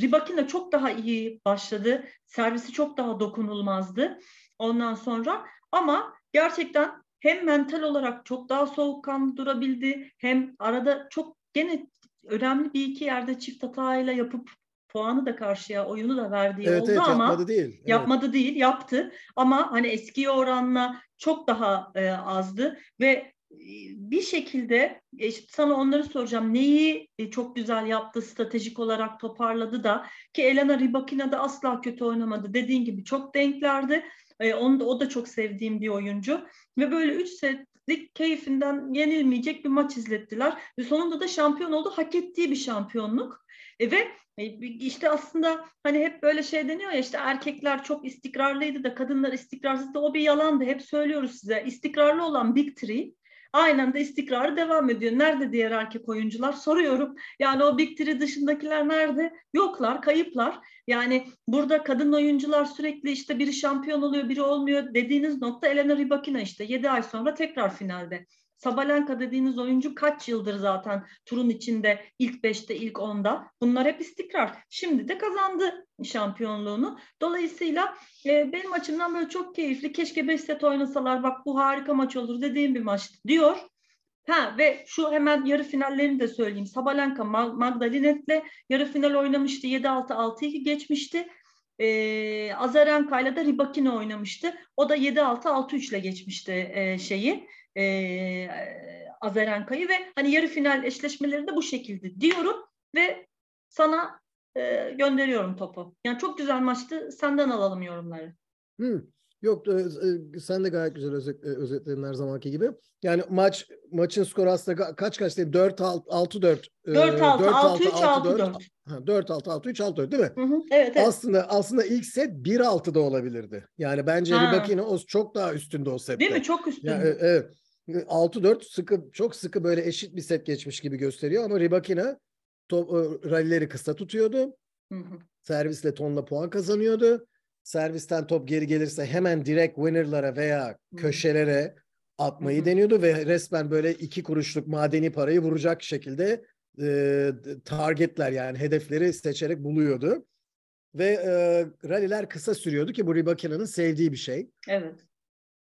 Ribakina çok daha iyi başladı. Servisi çok daha dokunulmazdı ondan sonra. Ama gerçekten hem mental olarak çok daha soğukkanlı durabildi hem arada çok gene önemli bir iki yerde çift hatayla yapıp puanı da karşıya oyunu da verdiği evet, oldu evet, ama yapmadı değil. Evet. yapmadı değil yaptı ama hani eskiye oranla çok daha e, azdı ve bir şekilde e, sana onları soracağım. Neyi e, çok güzel yaptı, stratejik olarak toparladı da ki Elena Rybakina da asla kötü oynamadı. Dediğin gibi çok denklerdi. E, onu da, o da çok sevdiğim bir oyuncu. Ve böyle 3 setlik keyfinden yenilmeyecek bir maç izlettiler. Ve sonunda da şampiyon oldu. Hak ettiği bir şampiyonluk. E, ve işte aslında hani hep böyle şey deniyor ya işte erkekler çok istikrarlıydı da kadınlar istikrarsızdı. O bir yalandı. Hep söylüyoruz size. İstikrarlı olan Big Three aynen de istikrarı devam ediyor. Nerede diğer erkek oyuncular? Soruyorum. Yani o Big Three dışındakiler nerede? Yoklar, kayıplar. Yani burada kadın oyuncular sürekli işte biri şampiyon oluyor, biri olmuyor dediğiniz nokta Elena Rybakina işte 7 ay sonra tekrar finalde. Sabalenka dediğiniz oyuncu kaç yıldır zaten turun içinde ilk beşte ilk onda. Bunlar hep istikrar. Şimdi de kazandı şampiyonluğunu. Dolayısıyla e, benim açımdan böyle çok keyifli. Keşke beş set oynasalar bak bu harika maç olur dediğim bir maçtı diyor. Ha ve şu hemen yarı finallerini de söyleyeyim. Sabalenka Magdalenet'le yarı final oynamıştı. 7-6 6-2 geçmişti. Ee, Azarenka ile de Ribakina oynamıştı. O da 7-6 6-3 ile geçmişti e, şeyi e, Azarenka'yı ve hani yarı final eşleşmeleri de bu şekilde diyorum ve sana e, gönderiyorum topu. Yani çok güzel maçtı. Senden alalım yorumları. Hmm. Yok sen de gayet güzel özet, özetledin her zamanki gibi. Yani maç maçın skoru aslında kaç kaç değil 4 6 6 4 4 6 6 3 6 4. Ha 4 6 6 3 6 4 değil mi? Hı hı, evet, evet. Aslında aslında ilk set 1 6 da olabilirdi. Yani bence Rybakina o çok daha üstünde o sette. Değil mi? Çok üstünde. Yani, evet. 6-4 sıkı çok sıkı böyle eşit bir set geçmiş gibi gösteriyor ama Rybakina top, rallileri kısa tutuyordu. Hı hı. Servisle tonla puan kazanıyordu. Servisten top geri gelirse hemen direkt winner'lara veya hı. köşelere atmayı hı deniyordu ve resmen böyle iki kuruşluk madeni parayı vuracak şekilde e, targetler yani hedefleri seçerek buluyordu. Ve e, ralliler kısa sürüyordu ki bu Rybakina'nın sevdiği bir şey. Evet.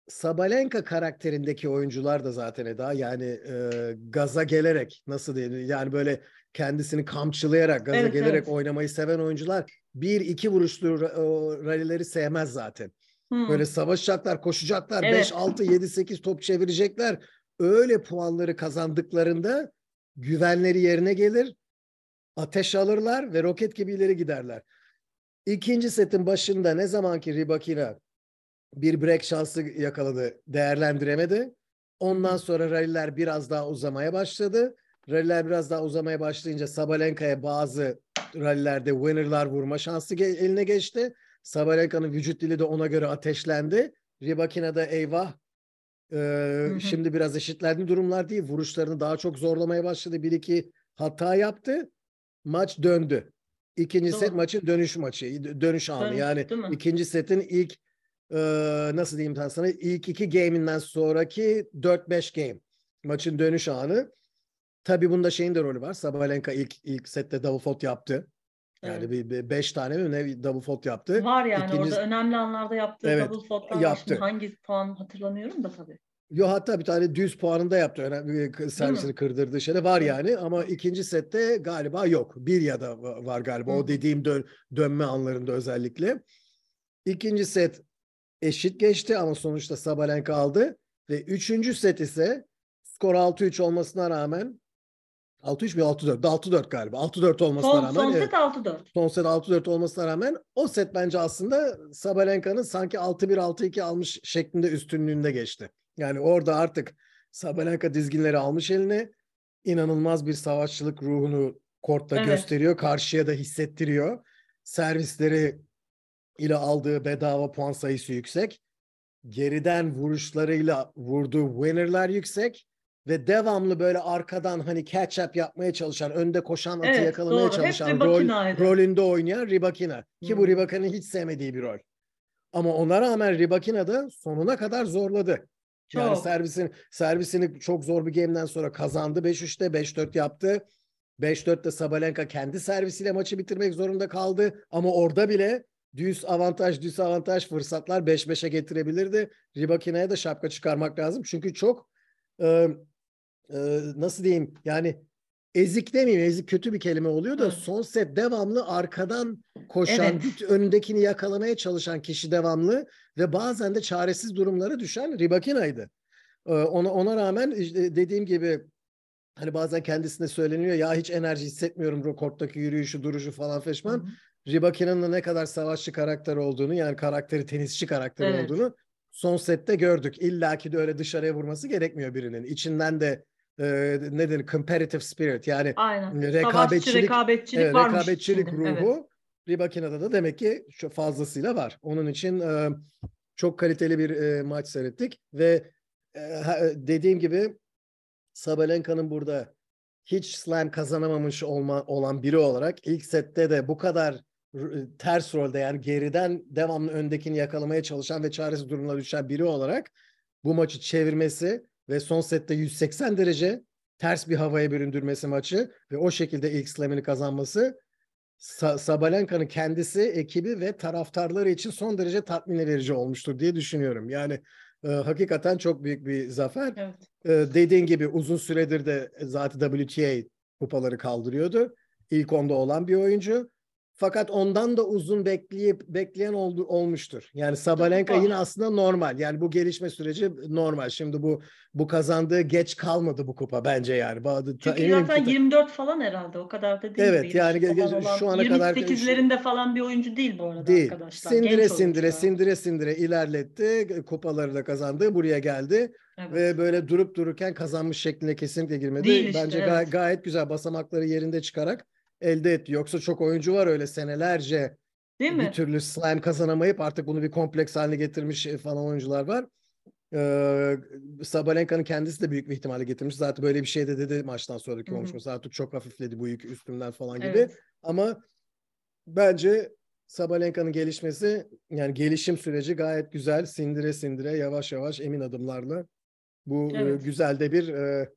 Sabalenka karakterindeki oyuncular da zaten Eda yani e, gaza gelerek nasıl diyeyim yani böyle kendisini kamçılayarak gaza evet, gelerek evet. oynamayı seven oyuncular bir iki vuruşlu rallileri sevmez zaten. Hmm. Böyle savaşacaklar, koşacaklar, evet. 5 6 7 8 top çevirecekler. Öyle puanları kazandıklarında güvenleri yerine gelir. Ateş alırlar ve roket gibi ileri giderler. İkinci setin başında ne zamanki Rybakina bir break şansı yakaladı, değerlendiremedi. Ondan sonra ralliler biraz daha uzamaya başladı. Ralliler biraz daha uzamaya başlayınca Sabalenka'ya bazı rallilerde winner'lar vurma şansı eline geçti. Sabalenka'nın vücut dili de ona göre ateşlendi. Ribakina da eyvah ee, hı. şimdi biraz eşitlendi durumlar değil. Vuruşlarını daha çok zorlamaya başladı. Bir iki hata yaptı. Maç döndü. İkinci set Doğru. maçın dönüş maçı, dönüş anı. Yani ikinci setin ilk e, nasıl diyeyim ben sana ilk iki game'inden sonraki 4-5 game maçın dönüş anı. Tabii bunda şeyin de rolü var. Sabalenka ilk ilk sette double fault yaptı. Yani Evet. bir, beş tane mi ne double fault yaptı. Var yani İkinci- orada önemli anlarda yaptığı Evet, double faultlar yaptı. Şimdi hangi puan hatırlamıyorum da tabii. Yo hatta bir tane düz puanında yaptı. Önemli bir servisini kırdırdığı şey de var yani. Ama ikinci sette galiba yok. Bir ya da va- var galiba. Hı O dediğim dön- dönme anlarında özellikle. İkinci set eşit geçti ama sonuçta Sabalenka aldı. Ve üçüncü set ise skor 6-3 olmasına rağmen 6-3 mi 6-4? 6-4 galiba. 6-4 olmasına Son, rağmen. son evet. set 6-4. Son set 6-4 olmasına rağmen o set bence aslında Sabalenka'nın sanki 6-1 6-2 almış şeklinde üstünlüğünde geçti. Yani orada artık Sabalenka dizginleri almış eline inanılmaz bir savaşçılık ruhunu kortta Evet. gösteriyor. Karşıya da hissettiriyor. Servisleri ile aldığı bedava puan sayısı yüksek. Geriden vuruşlarıyla vurduğu winner'lar yüksek ve devamlı böyle arkadan hani catch up yapmaya çalışan, önde koşan atı Evet, yakalamaya doğru. Çalışan rol, rolünde oynayan Ribakina. Ki bu Hmm. Ribakina'nın hiç sevmediği bir rol. Ama ona rağmen Ribakina da sonuna kadar zorladı. Yani Çok. servisin servisini çok zor bir game'den sonra kazandı 5-3'te 5-4 yaptı. 5-4'te Sabalenka kendi servisiyle maçı bitirmek zorunda kaldı ama orada bile düz avantaj düz avantaj fırsatlar 5-5'e getirebilirdi. Ribakina'ya da şapka çıkarmak lazım. Çünkü çok e, e, nasıl diyeyim yani ezik demeyeyim ezik kötü bir kelime oluyor da Evet. son set devamlı arkadan koşan Evet. önündekini yakalamaya çalışan kişi devamlı ve bazen de çaresiz durumlara düşen Ribakina'ydı. Ee, ona ona rağmen işte dediğim gibi hani bazen kendisine söyleniyor ya hiç enerji hissetmiyorum korttaki yürüyüşü duruşu falan Hı feşman. hı. Ribakina'nın da ne kadar savaşçı karakter olduğunu yani karakteri tenisçi karakter Evet. olduğunu son sette gördük. İlla ki de öyle dışarıya vurması gerekmiyor birinin. İçinden de e, ne denir competitive spirit yani Aynen. Savaşçı, rekabetçilik rekabetçilik Evet, rekabetçilik içinde. ruhu Evet. Ribakina'da da demek ki fazlasıyla var. Onun için e, çok kaliteli bir e, maç seyrettik ve e, ha- dediğim gibi Sabalenka'nın burada hiç slam kazanamamış olma, olan biri olarak ilk sette de bu kadar ters rolde yani geriden devamlı öndekini yakalamaya çalışan ve çaresiz durumuna düşen biri olarak bu maçı çevirmesi ve son sette 180 derece ters bir havaya büründürmesi maçı ve o şekilde ilk slam'ini kazanması Sa- Sabalenka'nın kendisi, ekibi ve taraftarları için son derece tatmin verici olmuştur diye düşünüyorum. Yani e, hakikaten çok büyük bir zafer. Evet. E, dediğin gibi uzun süredir de zaten WTA kupaları kaldırıyordu. İlk onda olan bir oyuncu. Fakat ondan da uzun bekleyip bekleyen oldu, olmuştur. Yani Sabalenka yine aslında normal. Yani bu gelişme süreci normal. Şimdi bu bu kazandığı geç kalmadı bu kupa bence yani. Bazı- ta- Çünkü eminim zaten ki- 24 falan herhalde o kadar da değil. Evet, yani ge- şu ana kadar- 28'lerinde falan bir oyuncu değil bu arada Değil. arkadaşlar. Sindire Genç sindire oyuncular. sindire sindire ilerletti. Kupaları da kazandı. Buraya geldi. Evet. Ve böyle durup dururken kazanmış şekline kesinlikle girmedi. Değil işte, Bence gay- evet. gayet güzel basamakları yerinde çıkarak elde etti. Yoksa çok oyuncu var öyle senelerce Değil bir mi? türlü slam kazanamayıp artık bunu bir kompleks haline getirmiş e, falan oyuncular var. Ee, Sabalenka'nın kendisi de büyük bir ihtimalle getirmiş. Zaten böyle bir şey de dedi maçtan sonraki konuşması. Artık çok hafifledi bu yük üstümden falan gibi. Evet. Ama bence Sabalenka'nın gelişmesi yani gelişim süreci gayet güzel. Sindire sindire yavaş yavaş emin adımlarla bu e, Evet. güzel de bir e,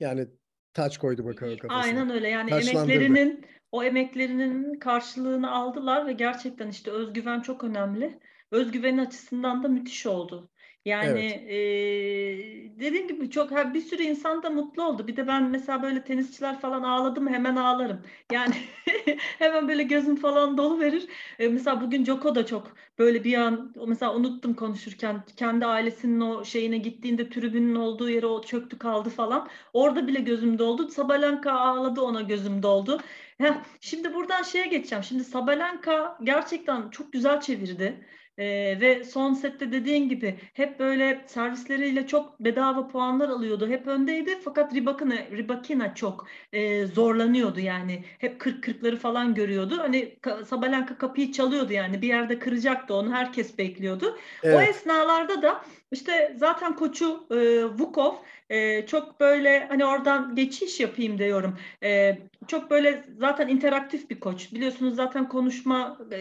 yani taç koydu bakalım kafasına. Aynen öyle yani emeklerinin o emeklerinin karşılığını aldılar ve gerçekten işte özgüven çok önemli. Özgüven açısından da müthiş oldu. Yani eee, dediğim gibi çok ha, bir sürü insan da mutlu oldu. Bir de ben mesela böyle tenisçiler falan ağladı mı hemen ağlarım. Yani hemen böyle gözüm falan dolu verir. E, mesela bugün Joko da çok böyle bir an mesela unuttum konuşurken kendi ailesinin o şeyine gittiğinde tribünün olduğu yere o çöktü kaldı falan. Orada bile gözüm doldu. Sabalenka ağladı ona gözüm doldu. Heh, şimdi buradan şeye geçeceğim. Şimdi Sabalenka gerçekten çok güzel çevirdi. Ee, ve son sette dediğin gibi hep böyle servisleriyle çok bedava puanlar alıyordu. Hep öndeydi fakat Ribakina, Ribakina çok e, zorlanıyordu yani. Hep 40-40'ları falan görüyordu. Hani Sabalenka kapıyı çalıyordu yani bir yerde kıracaktı onu herkes bekliyordu. Evet. O esnalarda da işte zaten koçu e, Vukov e, çok böyle hani oradan geçiş yapayım diyorum. E, çok böyle zaten interaktif bir koç. Biliyorsunuz zaten konuşma e,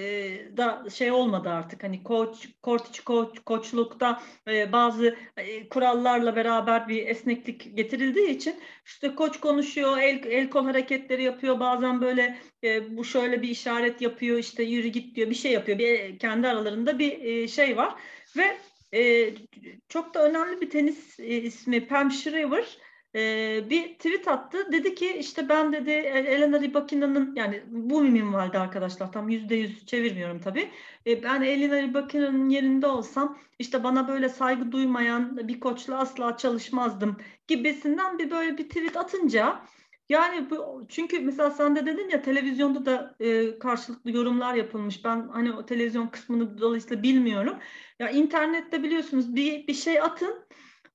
da şey olmadı artık. Hani koç, kort koç, koçlukta e, bazı e, kurallarla beraber bir esneklik getirildiği için işte koç konuşuyor, el, el kol hareketleri yapıyor. Bazen böyle e, bu şöyle bir işaret yapıyor, işte yürü git diyor, bir şey yapıyor. Bir kendi aralarında bir e, şey var ve e, çok da önemli bir tenis e, ismi Pam Shriver e, bir tweet attı. Dedi ki işte ben dedi Elena Rybakina'nın yani bu minvalde arkadaşlar tam yüzde yüz çevirmiyorum tabii. E, ben Elena Rybakina'nın yerinde olsam işte bana böyle saygı duymayan bir koçla asla çalışmazdım gibisinden bir böyle bir tweet atınca yani bu çünkü mesela sen de dedin ya televizyonda da e, karşılıklı yorumlar yapılmış. Ben hani o televizyon kısmını dolayısıyla bilmiyorum. Ya internette biliyorsunuz bir bir şey atın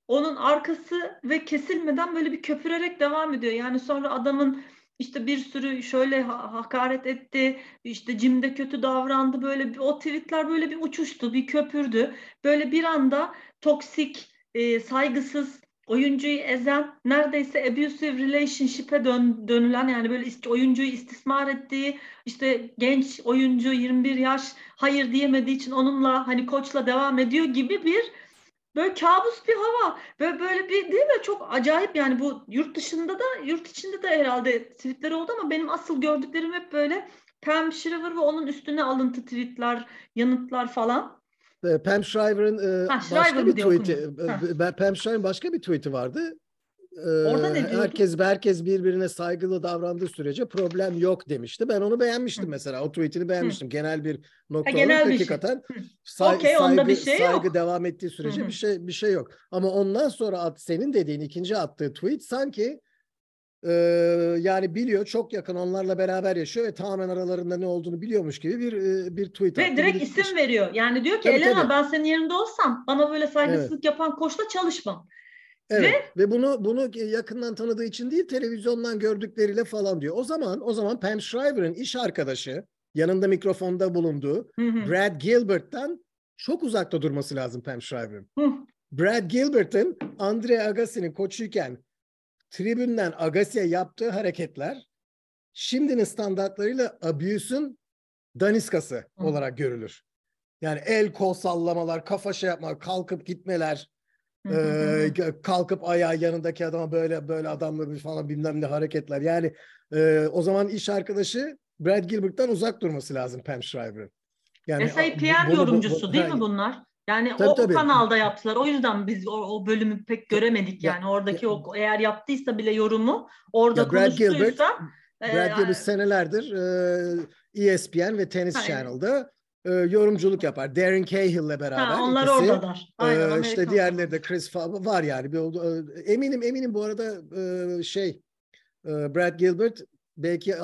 onun arkası ve kesilmeden böyle bir köpürerek devam ediyor. Yani sonra adamın işte bir sürü şöyle hakaret etti, işte cimde kötü davrandı böyle bir, o tweetler böyle bir uçuştu, bir köpürdü. Böyle bir anda toksik, e, saygısız, oyuncuyu ezen, neredeyse abusive relationship'e dön, dönülen yani böyle ist, oyuncuyu istismar ettiği, işte genç oyuncu 21 yaş hayır diyemediği için onunla hani koçla devam ediyor gibi bir böyle kabus bir hava ve böyle bir değil mi çok acayip yani bu yurt dışında da yurt içinde de herhalde tweetler oldu ama benim asıl gördüklerim hep böyle Pam Shriver ve onun üstüne alıntı tweetler, yanıtlar falan. Ee, Pam Shriver'ın e, başka bir tweet'i, e, Pam Shriver'ın başka bir tweet'i vardı. Ee, Orada ne diyordu? Herkes herkes birbirine saygılı davrandığı sürece problem yok demişti. Ben onu beğenmiştim Hı. mesela. O tweetini beğenmiştim. Hı. Genel bir nokta ha, genel olarak bir şey. hakikaten şey. say, okay, saygı, bir şey saygı yok. devam ettiği sürece Hı. bir şey bir şey yok. Ama ondan sonra at, senin dediğin ikinci attığı tweet sanki e, yani biliyor çok yakın onlarla beraber yaşıyor ve tamamen aralarında ne olduğunu biliyormuş gibi bir e, bir tweet ve direkt isim veriyor. Yani diyor ki tabii, Elena tabii. ben senin yerinde olsam bana böyle saygısızlık evet. yapan koçla çalışmam. Evet ve, ve bunu bunu yakından tanıdığı için değil televizyondan gördükleriyle falan diyor. O zaman o zaman Pam Shriver'ın iş arkadaşı yanında mikrofonda bulunduğu hı hı. Brad Gilbert'tan çok uzakta durması lazım Pam Shriver'ın. Brad Gilbert'ın Andre Agassi'nin koçuyken tribünden Agassi'ye yaptığı hareketler şimdinin standartlarıyla abuse'un daniskası hı. olarak görülür. Yani el kol sallamalar, kafa şey yapma, kalkıp gitmeler, ee, kalkıp ayağı yanındaki adama böyle böyle adamla falan bilmem ne hareketler. Yani e, o zaman iş arkadaşı Brad Gilbert'tan uzak durması lazım Pam Shriver'ın. Yani SAPN yorumcusu bu, bu, değil mi bunlar? Yani tabii, o, tabii. o kanalda yaptılar. O yüzden biz o, o bölümü pek göremedik. Yani ya, oradaki ya, o eğer yaptıysa bile yorumu orada ya Brad Gilbert, e, Brad Gilbert senelerdir e, ESPN ve Tennis Hayır. Channel'da e, yorumculuk yapar. Darren Cahill'le beraber. Ha, onlar ikisi, oradalar. Aynen, e, işte diğerleri de Chris Fa var yani. Bir, e, eminim eminim bu arada e, şey e, Brad Gilbert belki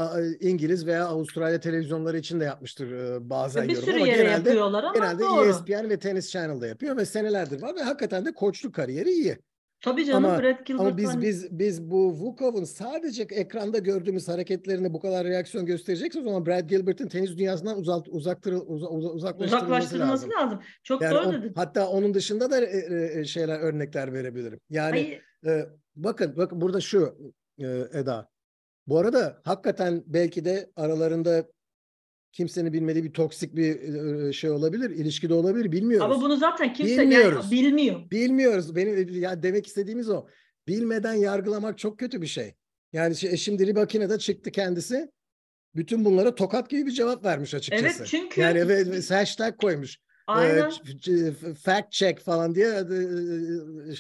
İngiliz veya Avustralya televizyonları için de yapmıştır e, bazen bir yorum sürü ama yere genelde, yapıyorlar ama genelde doğru. ESPN ve Tennis Channel'da yapıyor ve senelerdir var ve hakikaten de koçluk kariyeri iyi. Tabii canım ama, Brad Gilbert. Ama biz hani... biz biz bu Vukov'un sadece ekranda gördüğümüz hareketlerine bu kadar reaksiyon gösterecekse o zaman Brad Gilbert'in tenis dünyasından uzak uzaktır uz, uz, uzaklaştırılması, uzaklaştırılması lazım. lazım. Çok yani doğru o, dedin. Hatta onun dışında da e, e, şeyler örnekler verebilirim. Yani e, bakın bakın burada şu e, Eda. Bu arada hakikaten belki de aralarında kimsenin bilmediği bir toksik bir şey olabilir, ilişki de olabilir bilmiyoruz. Ama bunu zaten kimse Bilmiyoruz. Yani, bilmiyor. Bilmiyoruz. Benim ya demek istediğimiz o. Bilmeden yargılamak çok kötü bir şey. Yani şimdi Ribakina'da çıktı kendisi. Bütün bunlara tokat gibi bir cevap vermiş açıkçası. Evet çünkü. Yani ve, ve hashtag koymuş. Aynen. Ee, fact check falan diye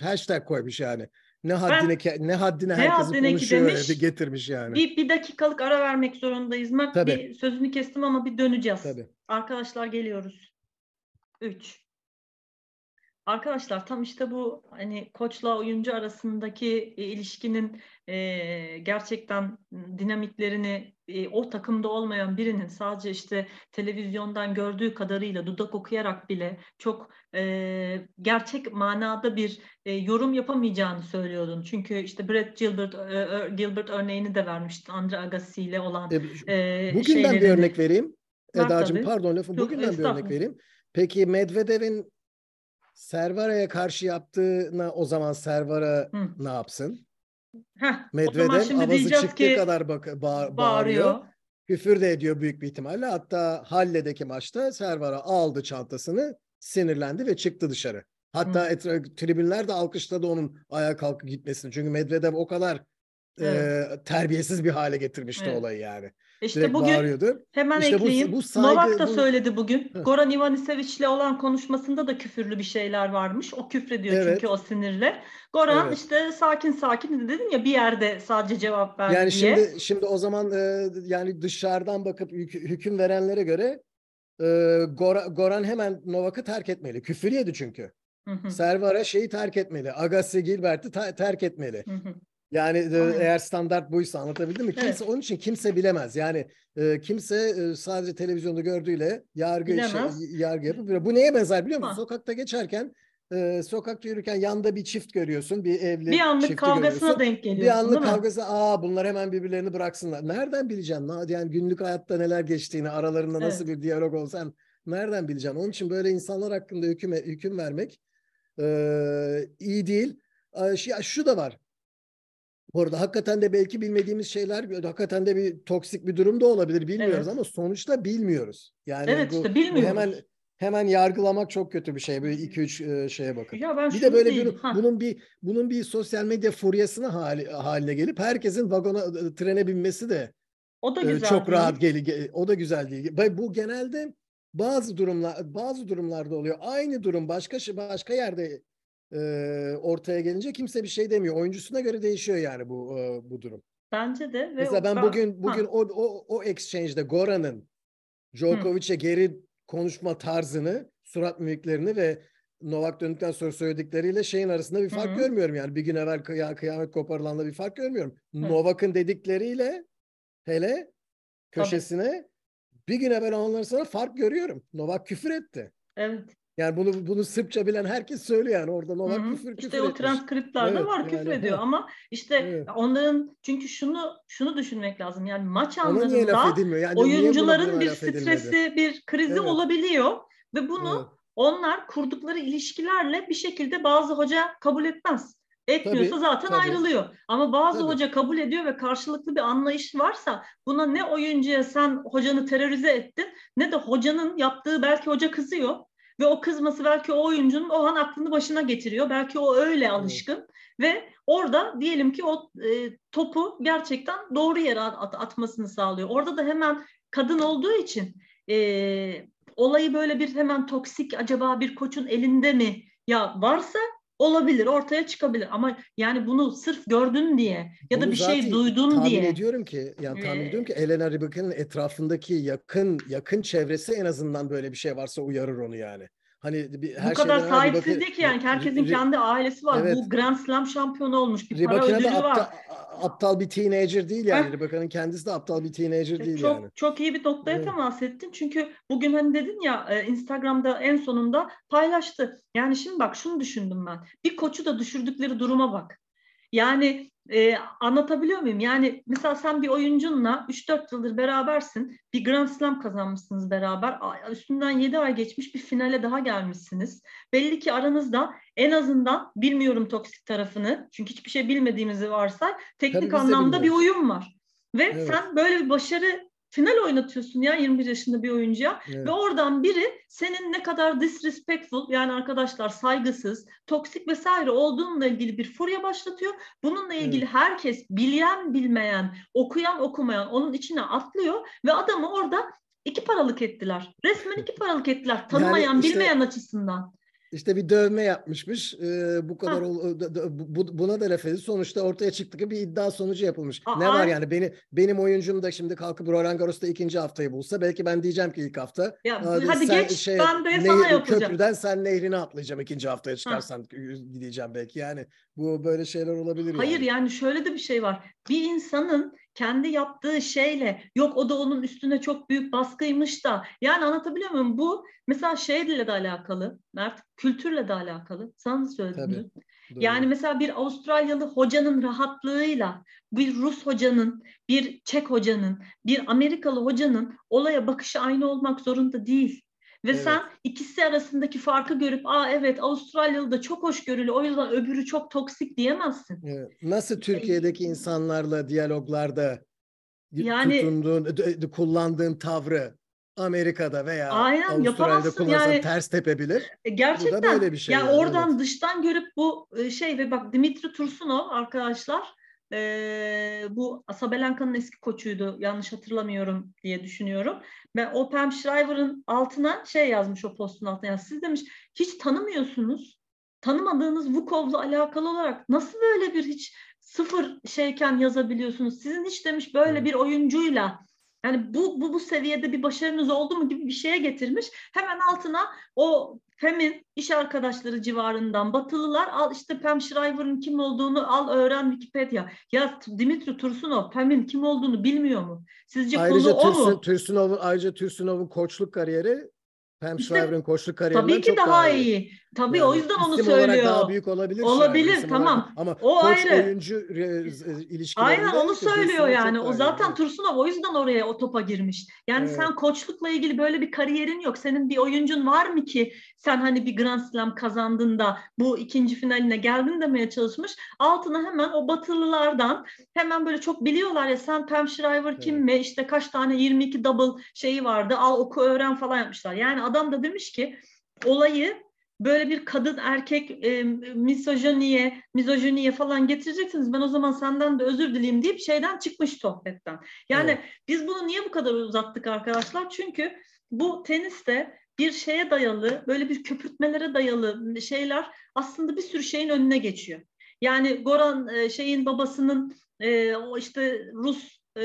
hashtag koymuş yani. Ne haddine ben, ne haddine haddine konuşuyor demiş, getirmiş yani. Bir, bir dakikalık ara vermek zorundayız. Mak Tabii. bir sözünü kestim ama bir döneceğiz. Tabii. Arkadaşlar geliyoruz. 3 Arkadaşlar tam işte bu hani koçla oyuncu arasındaki e, ilişkinin e, gerçekten dinamiklerini e, o takımda olmayan birinin sadece işte televizyondan gördüğü kadarıyla dudak okuyarak bile çok e, gerçek manada bir e, yorum yapamayacağını söylüyordun. Çünkü işte Brett Gilbert e, Gilbert örneğini de vermiştin Andre Agassi ile olan e, e, Bugün şeylerini. ben bir örnek vereyim. Eda'cığım pardon lafım. Bugün ben bir örnek vereyim. Peki Medvedev'in Servara'ya karşı yaptığına o zaman Servara Hı. ne yapsın? Heh, Medvedev avazı çıktığı ki, kadar bak bağ, bağırıyor. bağırıyor. Küfür de ediyor büyük bir ihtimalle. Hatta Halle'deki maçta Servara aldı çantasını, sinirlendi ve çıktı dışarı. Hatta etra- tribünler de alkışladı onun ayağa kalkıp gitmesini. Çünkü Medvedev o kadar evet. e, terbiyesiz bir hale getirmişti evet. olayı yani. İşte Direkt bugün bağırıyordu. hemen işte ekleyeyim. Bu, bu saygı, Novak da bu... söyledi bugün. Heh. Goran Ivanisevic'le olan konuşmasında da küfürlü bir şeyler varmış. O küfrediyor evet. çünkü o sinirle. Goran evet. işte sakin sakin dedin ya bir yerde sadece cevap verdi yani diye. şimdi şimdi o zaman e, yani dışarıdan bakıp hüküm verenlere göre e, Goran, Goran hemen Novak'ı terk etmeli. Küfür yedi çünkü. Hı Servara şeyi terk etmeli. Agassi Gilbert'i ta- terk etmeli. Hı hı. Yani Aynen. eğer standart buysa anlatabildim mi? Kimse evet. onun için kimse bilemez. Yani e, kimse e, sadece televizyonda gördüğüyle yargı şey, yargı yapıp bu neye benzer biliyor musun? Ha. Sokakta geçerken e, sokakta yürürken yanda bir çift görüyorsun. Bir evli Bir anlık kavgasına görüyorsun. denk geliyorsun. Bir anlık kavgası aa bunlar hemen birbirlerini bıraksınlar. Nereden bileceksin? Yani günlük hayatta neler geçtiğini, aralarında evet. nasıl bir diyalog olsan nereden bileceksin? Onun için böyle insanlar hakkında hüküm hüküm vermek e, iyi değil. Şu, şu da var. Bu arada hakikaten de belki bilmediğimiz şeyler, hakikaten de bir toksik bir durum da olabilir bilmiyoruz evet. ama sonuçta bilmiyoruz. Yani evet bu, işte bilmiyoruz. Hemen hemen yargılamak çok kötü bir şey. Böyle iki üç e, şeye bakın. Ya ben bir de böyle bir, bunun bir bunun bir sosyal medya furyasına hali, haline gelip herkesin vagona e, trene binmesi de o da e, güzel çok değil. rahat geli o da güzel değil. Bu genelde bazı durumlar bazı durumlarda oluyor. Aynı durum başka başka yerde e, ortaya gelince kimse bir şey demiyor. Oyuncusuna göre değişiyor yani bu e, bu durum. Bence de. Ve Mesela ben bugün bugün o, o o exchange'de Goran'ın Djokovic'e geri konuşma tarzını, surat mimiklerini ve Novak döndükten sonra söyledikleriyle şeyin arasında bir fark Hı-hı. görmüyorum yani. Bir gün evvel kıya, kıyamet koparılanla bir fark görmüyorum. Novak'ın dedikleriyle hele köşesine Tabii. bir gün evvel olanların sana fark görüyorum. Novak küfür etti. Evet. Yani bunu bunu Sırpça bilen herkes söylüyor yani oradan olan Hı-hı. küfür küfür İşte o transkriptlerde evet, var küfür yani, ediyor evet. ama işte evet. onların çünkü şunu şunu düşünmek lazım yani maç anlarında yani oyuncuların bir stresi bir krizi evet. olabiliyor ve bunu evet. onlar kurdukları ilişkilerle bir şekilde bazı hoca kabul etmez. Etmiyorsa tabii, zaten tabii. ayrılıyor. Ama bazı tabii. hoca kabul ediyor ve karşılıklı bir anlayış varsa buna ne oyuncuya sen hocanı terörize ettin ne de hocanın yaptığı belki hoca kızıyor ve o kızması belki o oyuncunun o an aklını başına getiriyor. Belki o öyle alışkın evet. ve orada diyelim ki o e, topu gerçekten doğru yere at, atmasını sağlıyor. Orada da hemen kadın olduğu için e, olayı böyle bir hemen toksik acaba bir koçun elinde mi ya varsa olabilir ortaya çıkabilir ama yani bunu sırf gördün diye ya da bunu bir şey duydun tahmin diye. Tahmin ediyorum ki yani tahmin ee, ediyorum ki Elena Rybak'ın etrafındaki yakın yakın çevresi en azından böyle bir şey varsa uyarır onu yani. Hani bir, her bu kadar sahipsizlik yani herkesin kendi ailesi var. Evet. Bu Grand Slam şampiyonu olmuş bir para ödülü aptal, var. Aptal bir teenager değil yani. Ribaka'nın kendisi de aptal bir teenager değil çok, yani. Çok iyi bir noktaya evet. temas ettin. Çünkü bugün hani dedin ya e, Instagram'da en sonunda paylaştı. Yani şimdi bak şunu düşündüm ben. Bir koçu da düşürdükleri duruma bak. Yani e, anlatabiliyor muyum? Yani mesela sen bir oyuncunla 3-4 yıldır berabersin. Bir Grand Slam kazanmışsınız beraber. Üstünden 7 ay geçmiş bir finale daha gelmişsiniz. Belli ki aranızda en azından bilmiyorum toksik tarafını. Çünkü hiçbir şey bilmediğimizi varsay. Teknik Tabii anlamda bir uyum var. Ve evet. sen böyle bir başarı final oynatıyorsun ya 21 yaşında bir oyuncuya evet. ve oradan biri senin ne kadar disrespectful yani arkadaşlar saygısız, toksik vesaire olduğunla ilgili bir furya başlatıyor. Bununla ilgili evet. herkes bilen bilmeyen, okuyan okumayan onun içine atlıyor ve adamı orada iki paralık ettiler. Resmen iki paralık ettiler tanımayan, yani işte, bilmeyen açısından. İşte bir dövme yapmışmış. Ee, bu kadar ol, bu, buna da laf edildi. Sonuçta ortaya çıktı ki bir iddia sonucu yapılmış. Aa, ne var yani? Beni benim oyuncum da şimdi kalkıp Roland Garros'ta ikinci haftayı bulsa belki ben diyeceğim ki ilk hafta. Ya, hadi, hadi geç şey, ben de nehir, sana yapacağım. Köprüden sen nehrini atlayacağım ikinci haftaya çıkarsan ha. diyeceğim belki. Yani bu böyle şeyler olabilir. Hayır yani. yani şöyle de bir şey var. Bir insanın kendi yaptığı şeyle yok o da onun üstüne çok büyük baskıymış da yani anlatabiliyor muyum? Bu mesela şeyle de alakalı Mert kültürle de alakalı. Sana söyledim. Yani mesela bir Avustralyalı hocanın rahatlığıyla bir Rus hocanın, bir Çek hocanın, bir Amerikalı hocanın olaya bakışı aynı olmak zorunda değil. Ve evet. sen ikisi arasındaki farkı görüp aa evet Avustralyalı da çok hoşgörülü o yüzden öbürü çok toksik diyemezsin. Evet. Nasıl Türkiye'deki insanlarla diyaloglarda yani, tutunduğun, kullandığın tavrı Amerika'da veya Aynen, Avustralya'da kullanırsan yani, ters tepebilir. Gerçekten. Bu da böyle bir şey. Yani, yani oradan evet. dıştan görüp bu e, şey ve bak Dimitri Tursunov arkadaşlar e, bu Sabelenka'nın eski koçuydu yanlış hatırlamıyorum diye düşünüyorum. Ben o Pam Shriver'ın altına şey yazmış o postun altına. Yani siz demiş hiç tanımıyorsunuz. Tanımadığınız Vukov'la alakalı olarak nasıl böyle bir hiç sıfır şeyken yazabiliyorsunuz? Sizin hiç demiş böyle bir oyuncuyla yani bu, bu, bu seviyede bir başarınız oldu mu gibi bir şeye getirmiş. Hemen altına o Pem'in iş arkadaşları civarından Batılılar al işte Pem Shriver'ın kim olduğunu al öğren Wikipedia. Ya Dimitri Tursunov Pem'in kim olduğunu bilmiyor mu? Sizce ayrıca konu o mu? Tursunov'un ayrıca Tursunov'un koçluk kariyeri Pam işte, Shriver'ın koçluk kariyerinden tabii ki çok daha, daha iyi. iyi. Tabii yani, o yüzden onu söylüyor. olarak daha büyük olabilir. Olabilir yani, tamam. Olarak. Ama o koç ayrı. oyuncu ilişkilerinde Aynen onu söylüyor yani. O zaten yani. Tursunov o yüzden oraya o topa girmiş. Yani evet. sen koçlukla ilgili böyle bir kariyerin yok. Senin bir oyuncun var mı ki sen hani bir Grand Slam kazandın da bu ikinci finaline geldin demeye çalışmış. Altına hemen o batılılardan hemen böyle çok biliyorlar ya sen Pam Shriver kim evet. mi? İşte kaç tane 22 double şeyi vardı. Al oku öğren falan yapmışlar. Yani adam da demiş ki olayı böyle bir kadın erkek e, misojiniye, mizojiniye falan getireceksiniz. Ben o zaman senden de özür dileyim deyip şeyden çıkmış sohbetten. Yani evet. biz bunu niye bu kadar uzattık arkadaşlar? Çünkü bu teniste bir şeye dayalı, böyle bir köpürtmelere dayalı şeyler aslında bir sürü şeyin önüne geçiyor. Yani Goran e, şeyin babasının e, o işte Rus e,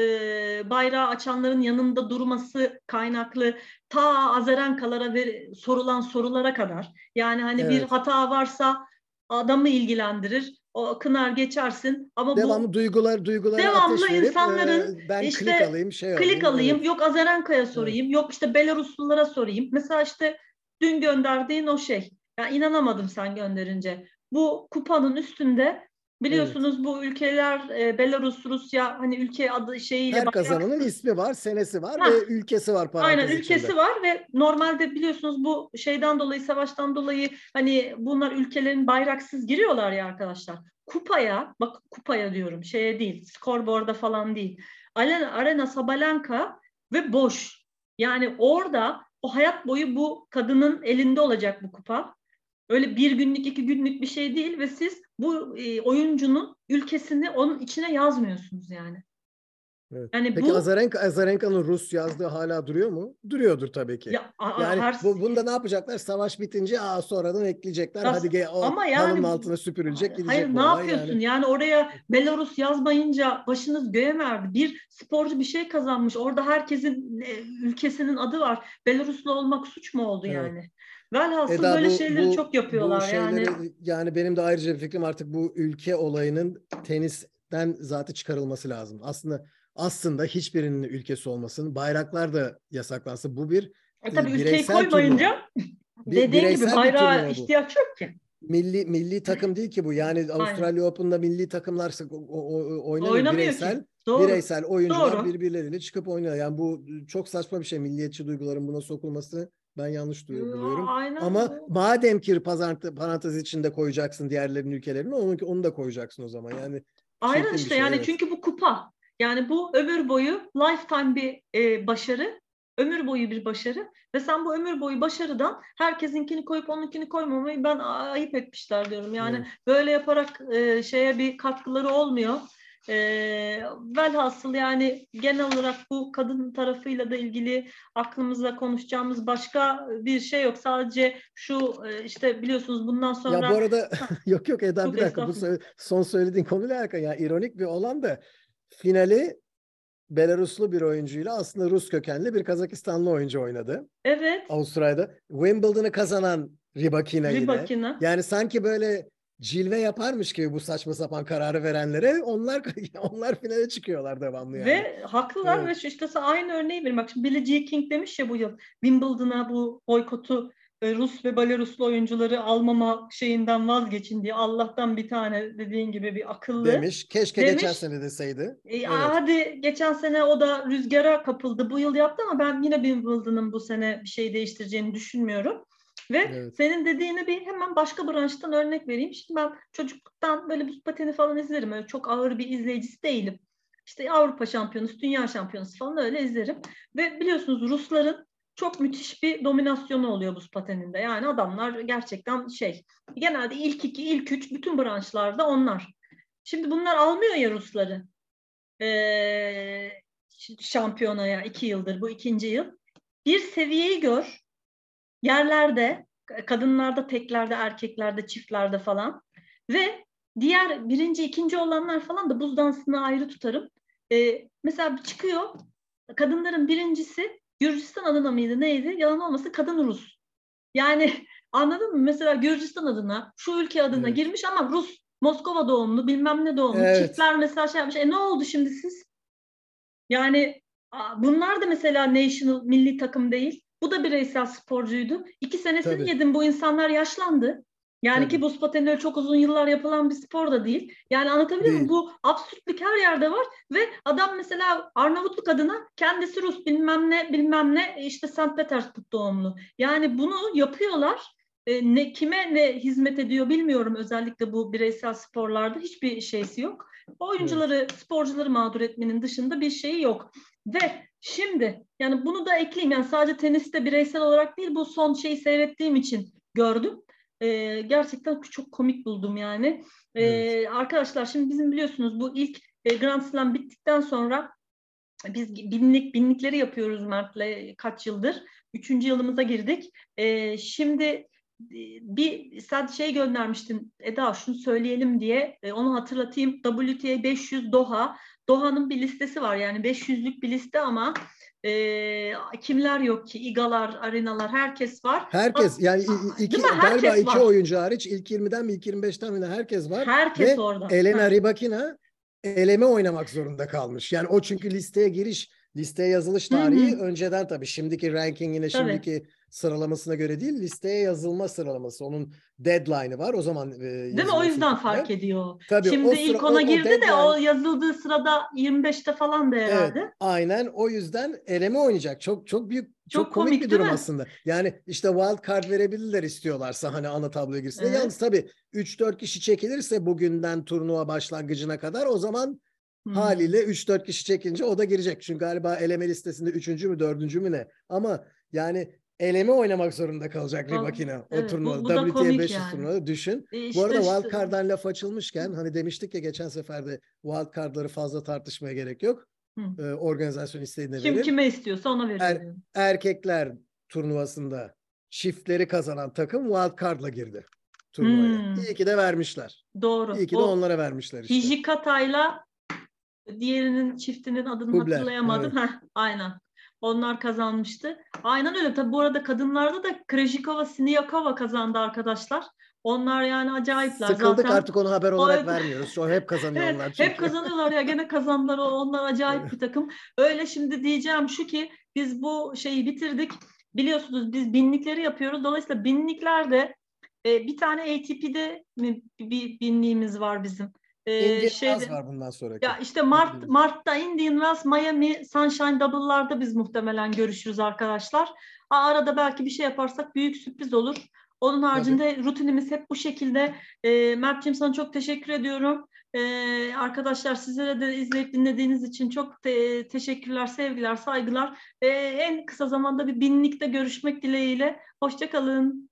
bayrağı açanların yanında durması kaynaklı ta Azarenkalara ve sorulan sorulara kadar. Yani hani evet. bir hata varsa adamı ilgilendirir. O kınar geçersin ama devamlı bu duygular duygular devamlı ateş verip, insanların e, ben işte klik alayım şey klik alayım, alayım yok Azarenka'ya sorayım evet. yok işte Belaruslulara sorayım. Mesela işte dün gönderdiğin o şey. Ya inanamadım sen gönderince. Bu kupanın üstünde Biliyorsunuz evet. bu ülkeler e, Belarus, Rusya hani ülke adı şeyiyle her kazananın ismi var, senesi var ha. ve ülkesi var Aynen ülkesi içinde. var ve normalde biliyorsunuz bu şeyden dolayı savaştan dolayı hani bunlar ülkelerin bayraksız giriyorlar ya arkadaşlar. Kupaya bak kupaya diyorum şeye değil skorboarda falan değil. Arena, Arena Sabalenka ve boş. Yani orada o hayat boyu bu kadının elinde olacak bu kupa. Öyle bir günlük iki günlük bir şey değil ve siz bu e, oyuncunun ülkesini onun içine yazmıyorsunuz yani. Evet. Yani Peki bu, Azarenka, Azarenka'nın Rus yazdığı hala duruyor mu? Duruyordur tabii ki. Ya, a, yani her... bu, bunda ne yapacaklar? Savaş bitince aa sonradan ekleyecekler. As, Hadi gel o ama yani, halının altına süpürülecek gidecek. Hayır ne yapıyorsun? Yani. yani oraya Belarus yazmayınca başınız göğe mi erdi? Bir sporcu bir şey kazanmış. Orada herkesin e, ülkesinin adı var. Belaruslu olmak suç mu oldu evet. yani? Velhasıl Eda, böyle bu, şeyleri bu, çok yapıyorlar bu şeyleri, yani. Yani benim de ayrıca bir fikrim artık bu ülke olayının tenisten zaten çıkarılması lazım. Aslında aslında hiçbirinin ülkesi olmasın. Bayraklar da yasaklansın. Bu bir e, tabii ülkeyi koymayınca dediğin gibi bayrağa ihtiyaç yok ki. Milli milli takım değil ki bu. Yani Avustralya. Open'da milli takımlar oynamıyor. oynamıyor bireysel. Ki. Doğru. Bireysel oyuncular Doğru. birbirleriyle çıkıp oynuyor. Yani bu çok saçma bir şey. Milliyetçi duyguların buna sokulması ben yanlış duyuyorum. Aynen. Ama madem ki parantez içinde koyacaksın diğerlerin ülkelerini onu, onu da koyacaksın o zaman. Yani Aynen işte şey, yani evet. çünkü bu kupa. Yani bu ömür boyu lifetime bir e, başarı. Ömür boyu bir başarı ve sen bu ömür boyu başarıdan herkesinkini koyup onunkini koymamayı ben ayıp etmişler diyorum. Yani evet. böyle yaparak e, şeye bir katkıları olmuyor. E, velhasıl yani genel olarak bu kadın tarafıyla da ilgili aklımızda konuşacağımız başka bir şey yok. Sadece şu e, işte biliyorsunuz bundan sonra... Ya bu arada yok yok Eda bir dakika bu son söylediğin konuyla alakalı. Yani ironik bir olan da finali Belaruslu bir oyuncuyla aslında Rus kökenli bir Kazakistanlı oyuncu oynadı. Evet. Avustralya'da. Wimbledon'ı kazanan Rybakina, Rybakina. yine. Yani sanki böyle cilve yaparmış gibi bu saçma sapan kararı verenlere onlar onlar finale çıkıyorlar devamlı yani. Ve haklılar evet. ve işte aynı örneği verin. Bak şimdi Billie Jean King demiş ya bu yıl Wimbledon'a bu boykotu e, Rus ve Belaruslu oyuncuları almama şeyinden vazgeçin diye Allah'tan bir tane dediğin gibi bir akıllı demiş. Keşke demiş. geçen sene deseydi. E, evet. Hadi geçen sene o da rüzgara kapıldı. Bu yıl yaptı ama ben yine Wimbledon'ın bu sene bir şey değiştireceğini düşünmüyorum. Ve evet. senin dediğine bir hemen başka branştan örnek vereyim. Şimdi ben çocukluktan böyle buz pateni falan izlerim. Öyle çok ağır bir izleyicisi değilim. İşte Avrupa şampiyonası, dünya şampiyonası falan öyle izlerim. Ve biliyorsunuz Rusların çok müthiş bir dominasyonu oluyor buz pateninde. Yani adamlar gerçekten şey, genelde ilk iki, ilk üç bütün branşlarda onlar. Şimdi bunlar almıyor ya Rusları. Ee, şampiyonaya iki yıldır, bu ikinci yıl. Bir seviyeyi gör, yerlerde, kadınlarda, teklerde, erkeklerde, çiftlerde falan ve diğer birinci, ikinci olanlar falan da buz dansını ayrı tutarım. Ee, mesela çıkıyor, kadınların birincisi Gürcistan adına mıydı neydi? Yalan olmasın kadın Rus. Yani anladın mı? Mesela Gürcistan adına, şu ülke adına evet. girmiş ama Rus, Moskova doğumlu, bilmem ne doğumlu. Evet. Çiftler mesela şey yapmış. E ne oldu şimdi siz? Yani bunlar da mesela national, milli takım değil. Bu da bireysel sporcuydu. İki senesini Tabii. yedim. Bu insanlar yaşlandı. Yani Tabii. ki buz pateni çok uzun yıllar yapılan bir spor da değil. Yani anlatabiliyor muyum? Bu absürtlük her yerde var ve adam mesela Arnavutluk adına kendisi Rus bilmem ne bilmem ne işte St. Petersburg doğumlu. Yani bunu yapıyorlar. E, ne kime ne hizmet ediyor bilmiyorum özellikle bu bireysel sporlarda hiçbir şeysi yok. Oyuncuları, evet. sporcuları mağdur etmenin dışında bir şeyi yok. Ve şimdi yani bunu da ekleyeyim yani sadece teniste bireysel olarak değil bu son şeyi seyrettiğim için gördüm e, gerçekten çok komik buldum yani. E, evet. Arkadaşlar şimdi bizim biliyorsunuz bu ilk e, Grand Slam bittikten sonra biz binlik binlikleri yapıyoruz Mert'le kaç yıldır. Üçüncü yılımıza girdik. E, şimdi bir sen şey göndermiştin Eda şunu söyleyelim diye e, onu hatırlatayım. WTA 500 Doha. Doha'nın bir listesi var yani 500'lük bir liste ama e, kimler yok ki? İgalar, arenalar herkes var. Herkes yani iki, galiba iki var. oyuncu hariç ilk 20'den mi ilk 25'ten mi herkes var. Herkes Ve orada. Elena ha. Rybakina eleme oynamak zorunda kalmış. Yani o çünkü listeye giriş, listeye yazılış tarihi Hı-hı. önceden tabii. Şimdiki rankingine, şimdiki sıralamasına göre değil, listeye yazılma sıralaması. Onun deadline'ı var. O zaman e, Değil mi? O yüzden fark ediyor. Tabii, Şimdi sıra, ilk ona o, girdi o deadline... de o yazıldığı sırada 25'te falan da herhalde. Evet, aynen. O yüzden eleme oynayacak. Çok çok büyük çok, çok komik, komik bir durum aslında. Yani işte wild card verebilirler istiyorlarsa hani ana tabloya girsin. Evet. Yalnız tabii 3-4 kişi çekilirse bugünden turnuva başlangıcına kadar o zaman Hmm. Haliyle 3-4 kişi çekince o da girecek. Çünkü galiba eleme listesinde 3. mü 4. mü ne? Ama yani eleme oynamak zorunda kalacak Rybakina evet, o turnuva. Bu, bu WTA 500 yani. turnuvada düşün. E işte, bu arada işte. wildcard'dan laf açılmışken hani demiştik ya geçen seferde wildcard'ları fazla tartışmaya gerek yok. Ee, organizasyon istediğine Kim verir. kime istiyorsa ona verir. Er, erkekler turnuvasında çiftleri kazanan takım wildcard'la girdi turnuvaya. Hmm. İyi ki de vermişler. Doğru. İyi ki de o, onlara vermişler işte. Hijikata'yla diğerinin çiftinin adını Kubler, hatırlayamadım. Evet. Heh, aynen. Onlar kazanmıştı. Aynen öyle. Tabii bu arada kadınlarda da Krejikova, Siniakova kazandı arkadaşlar. Onlar yani acayipler. Sıkıldık Zaten... artık onu haber olarak o... vermiyoruz. Şu hep kazanıyorlar. evet, Hep kazanıyorlar ya gene kazandılar. Onlar acayip bir takım. Öyle şimdi diyeceğim şu ki biz bu şeyi bitirdik. Biliyorsunuz biz binlikleri yapıyoruz. Dolayısıyla binliklerde e, bir tane ATP'de bir binliğimiz var bizim. Ee, Indian şeyde, var bundan sonra. Ya işte Mart Mart'ta Indian Wells, Miami, Sunshine Double'larda biz muhtemelen görüşürüz arkadaşlar. Arada belki bir şey yaparsak büyük sürpriz olur. Onun haricinde Tabii. rutinimiz hep bu şekilde. E, Mert'ciğim sana çok teşekkür ediyorum. E, arkadaşlar sizlere de izleyip dinlediğiniz için çok te- teşekkürler, sevgiler, saygılar. E, en kısa zamanda bir binlikte görüşmek dileğiyle. Hoşçakalın.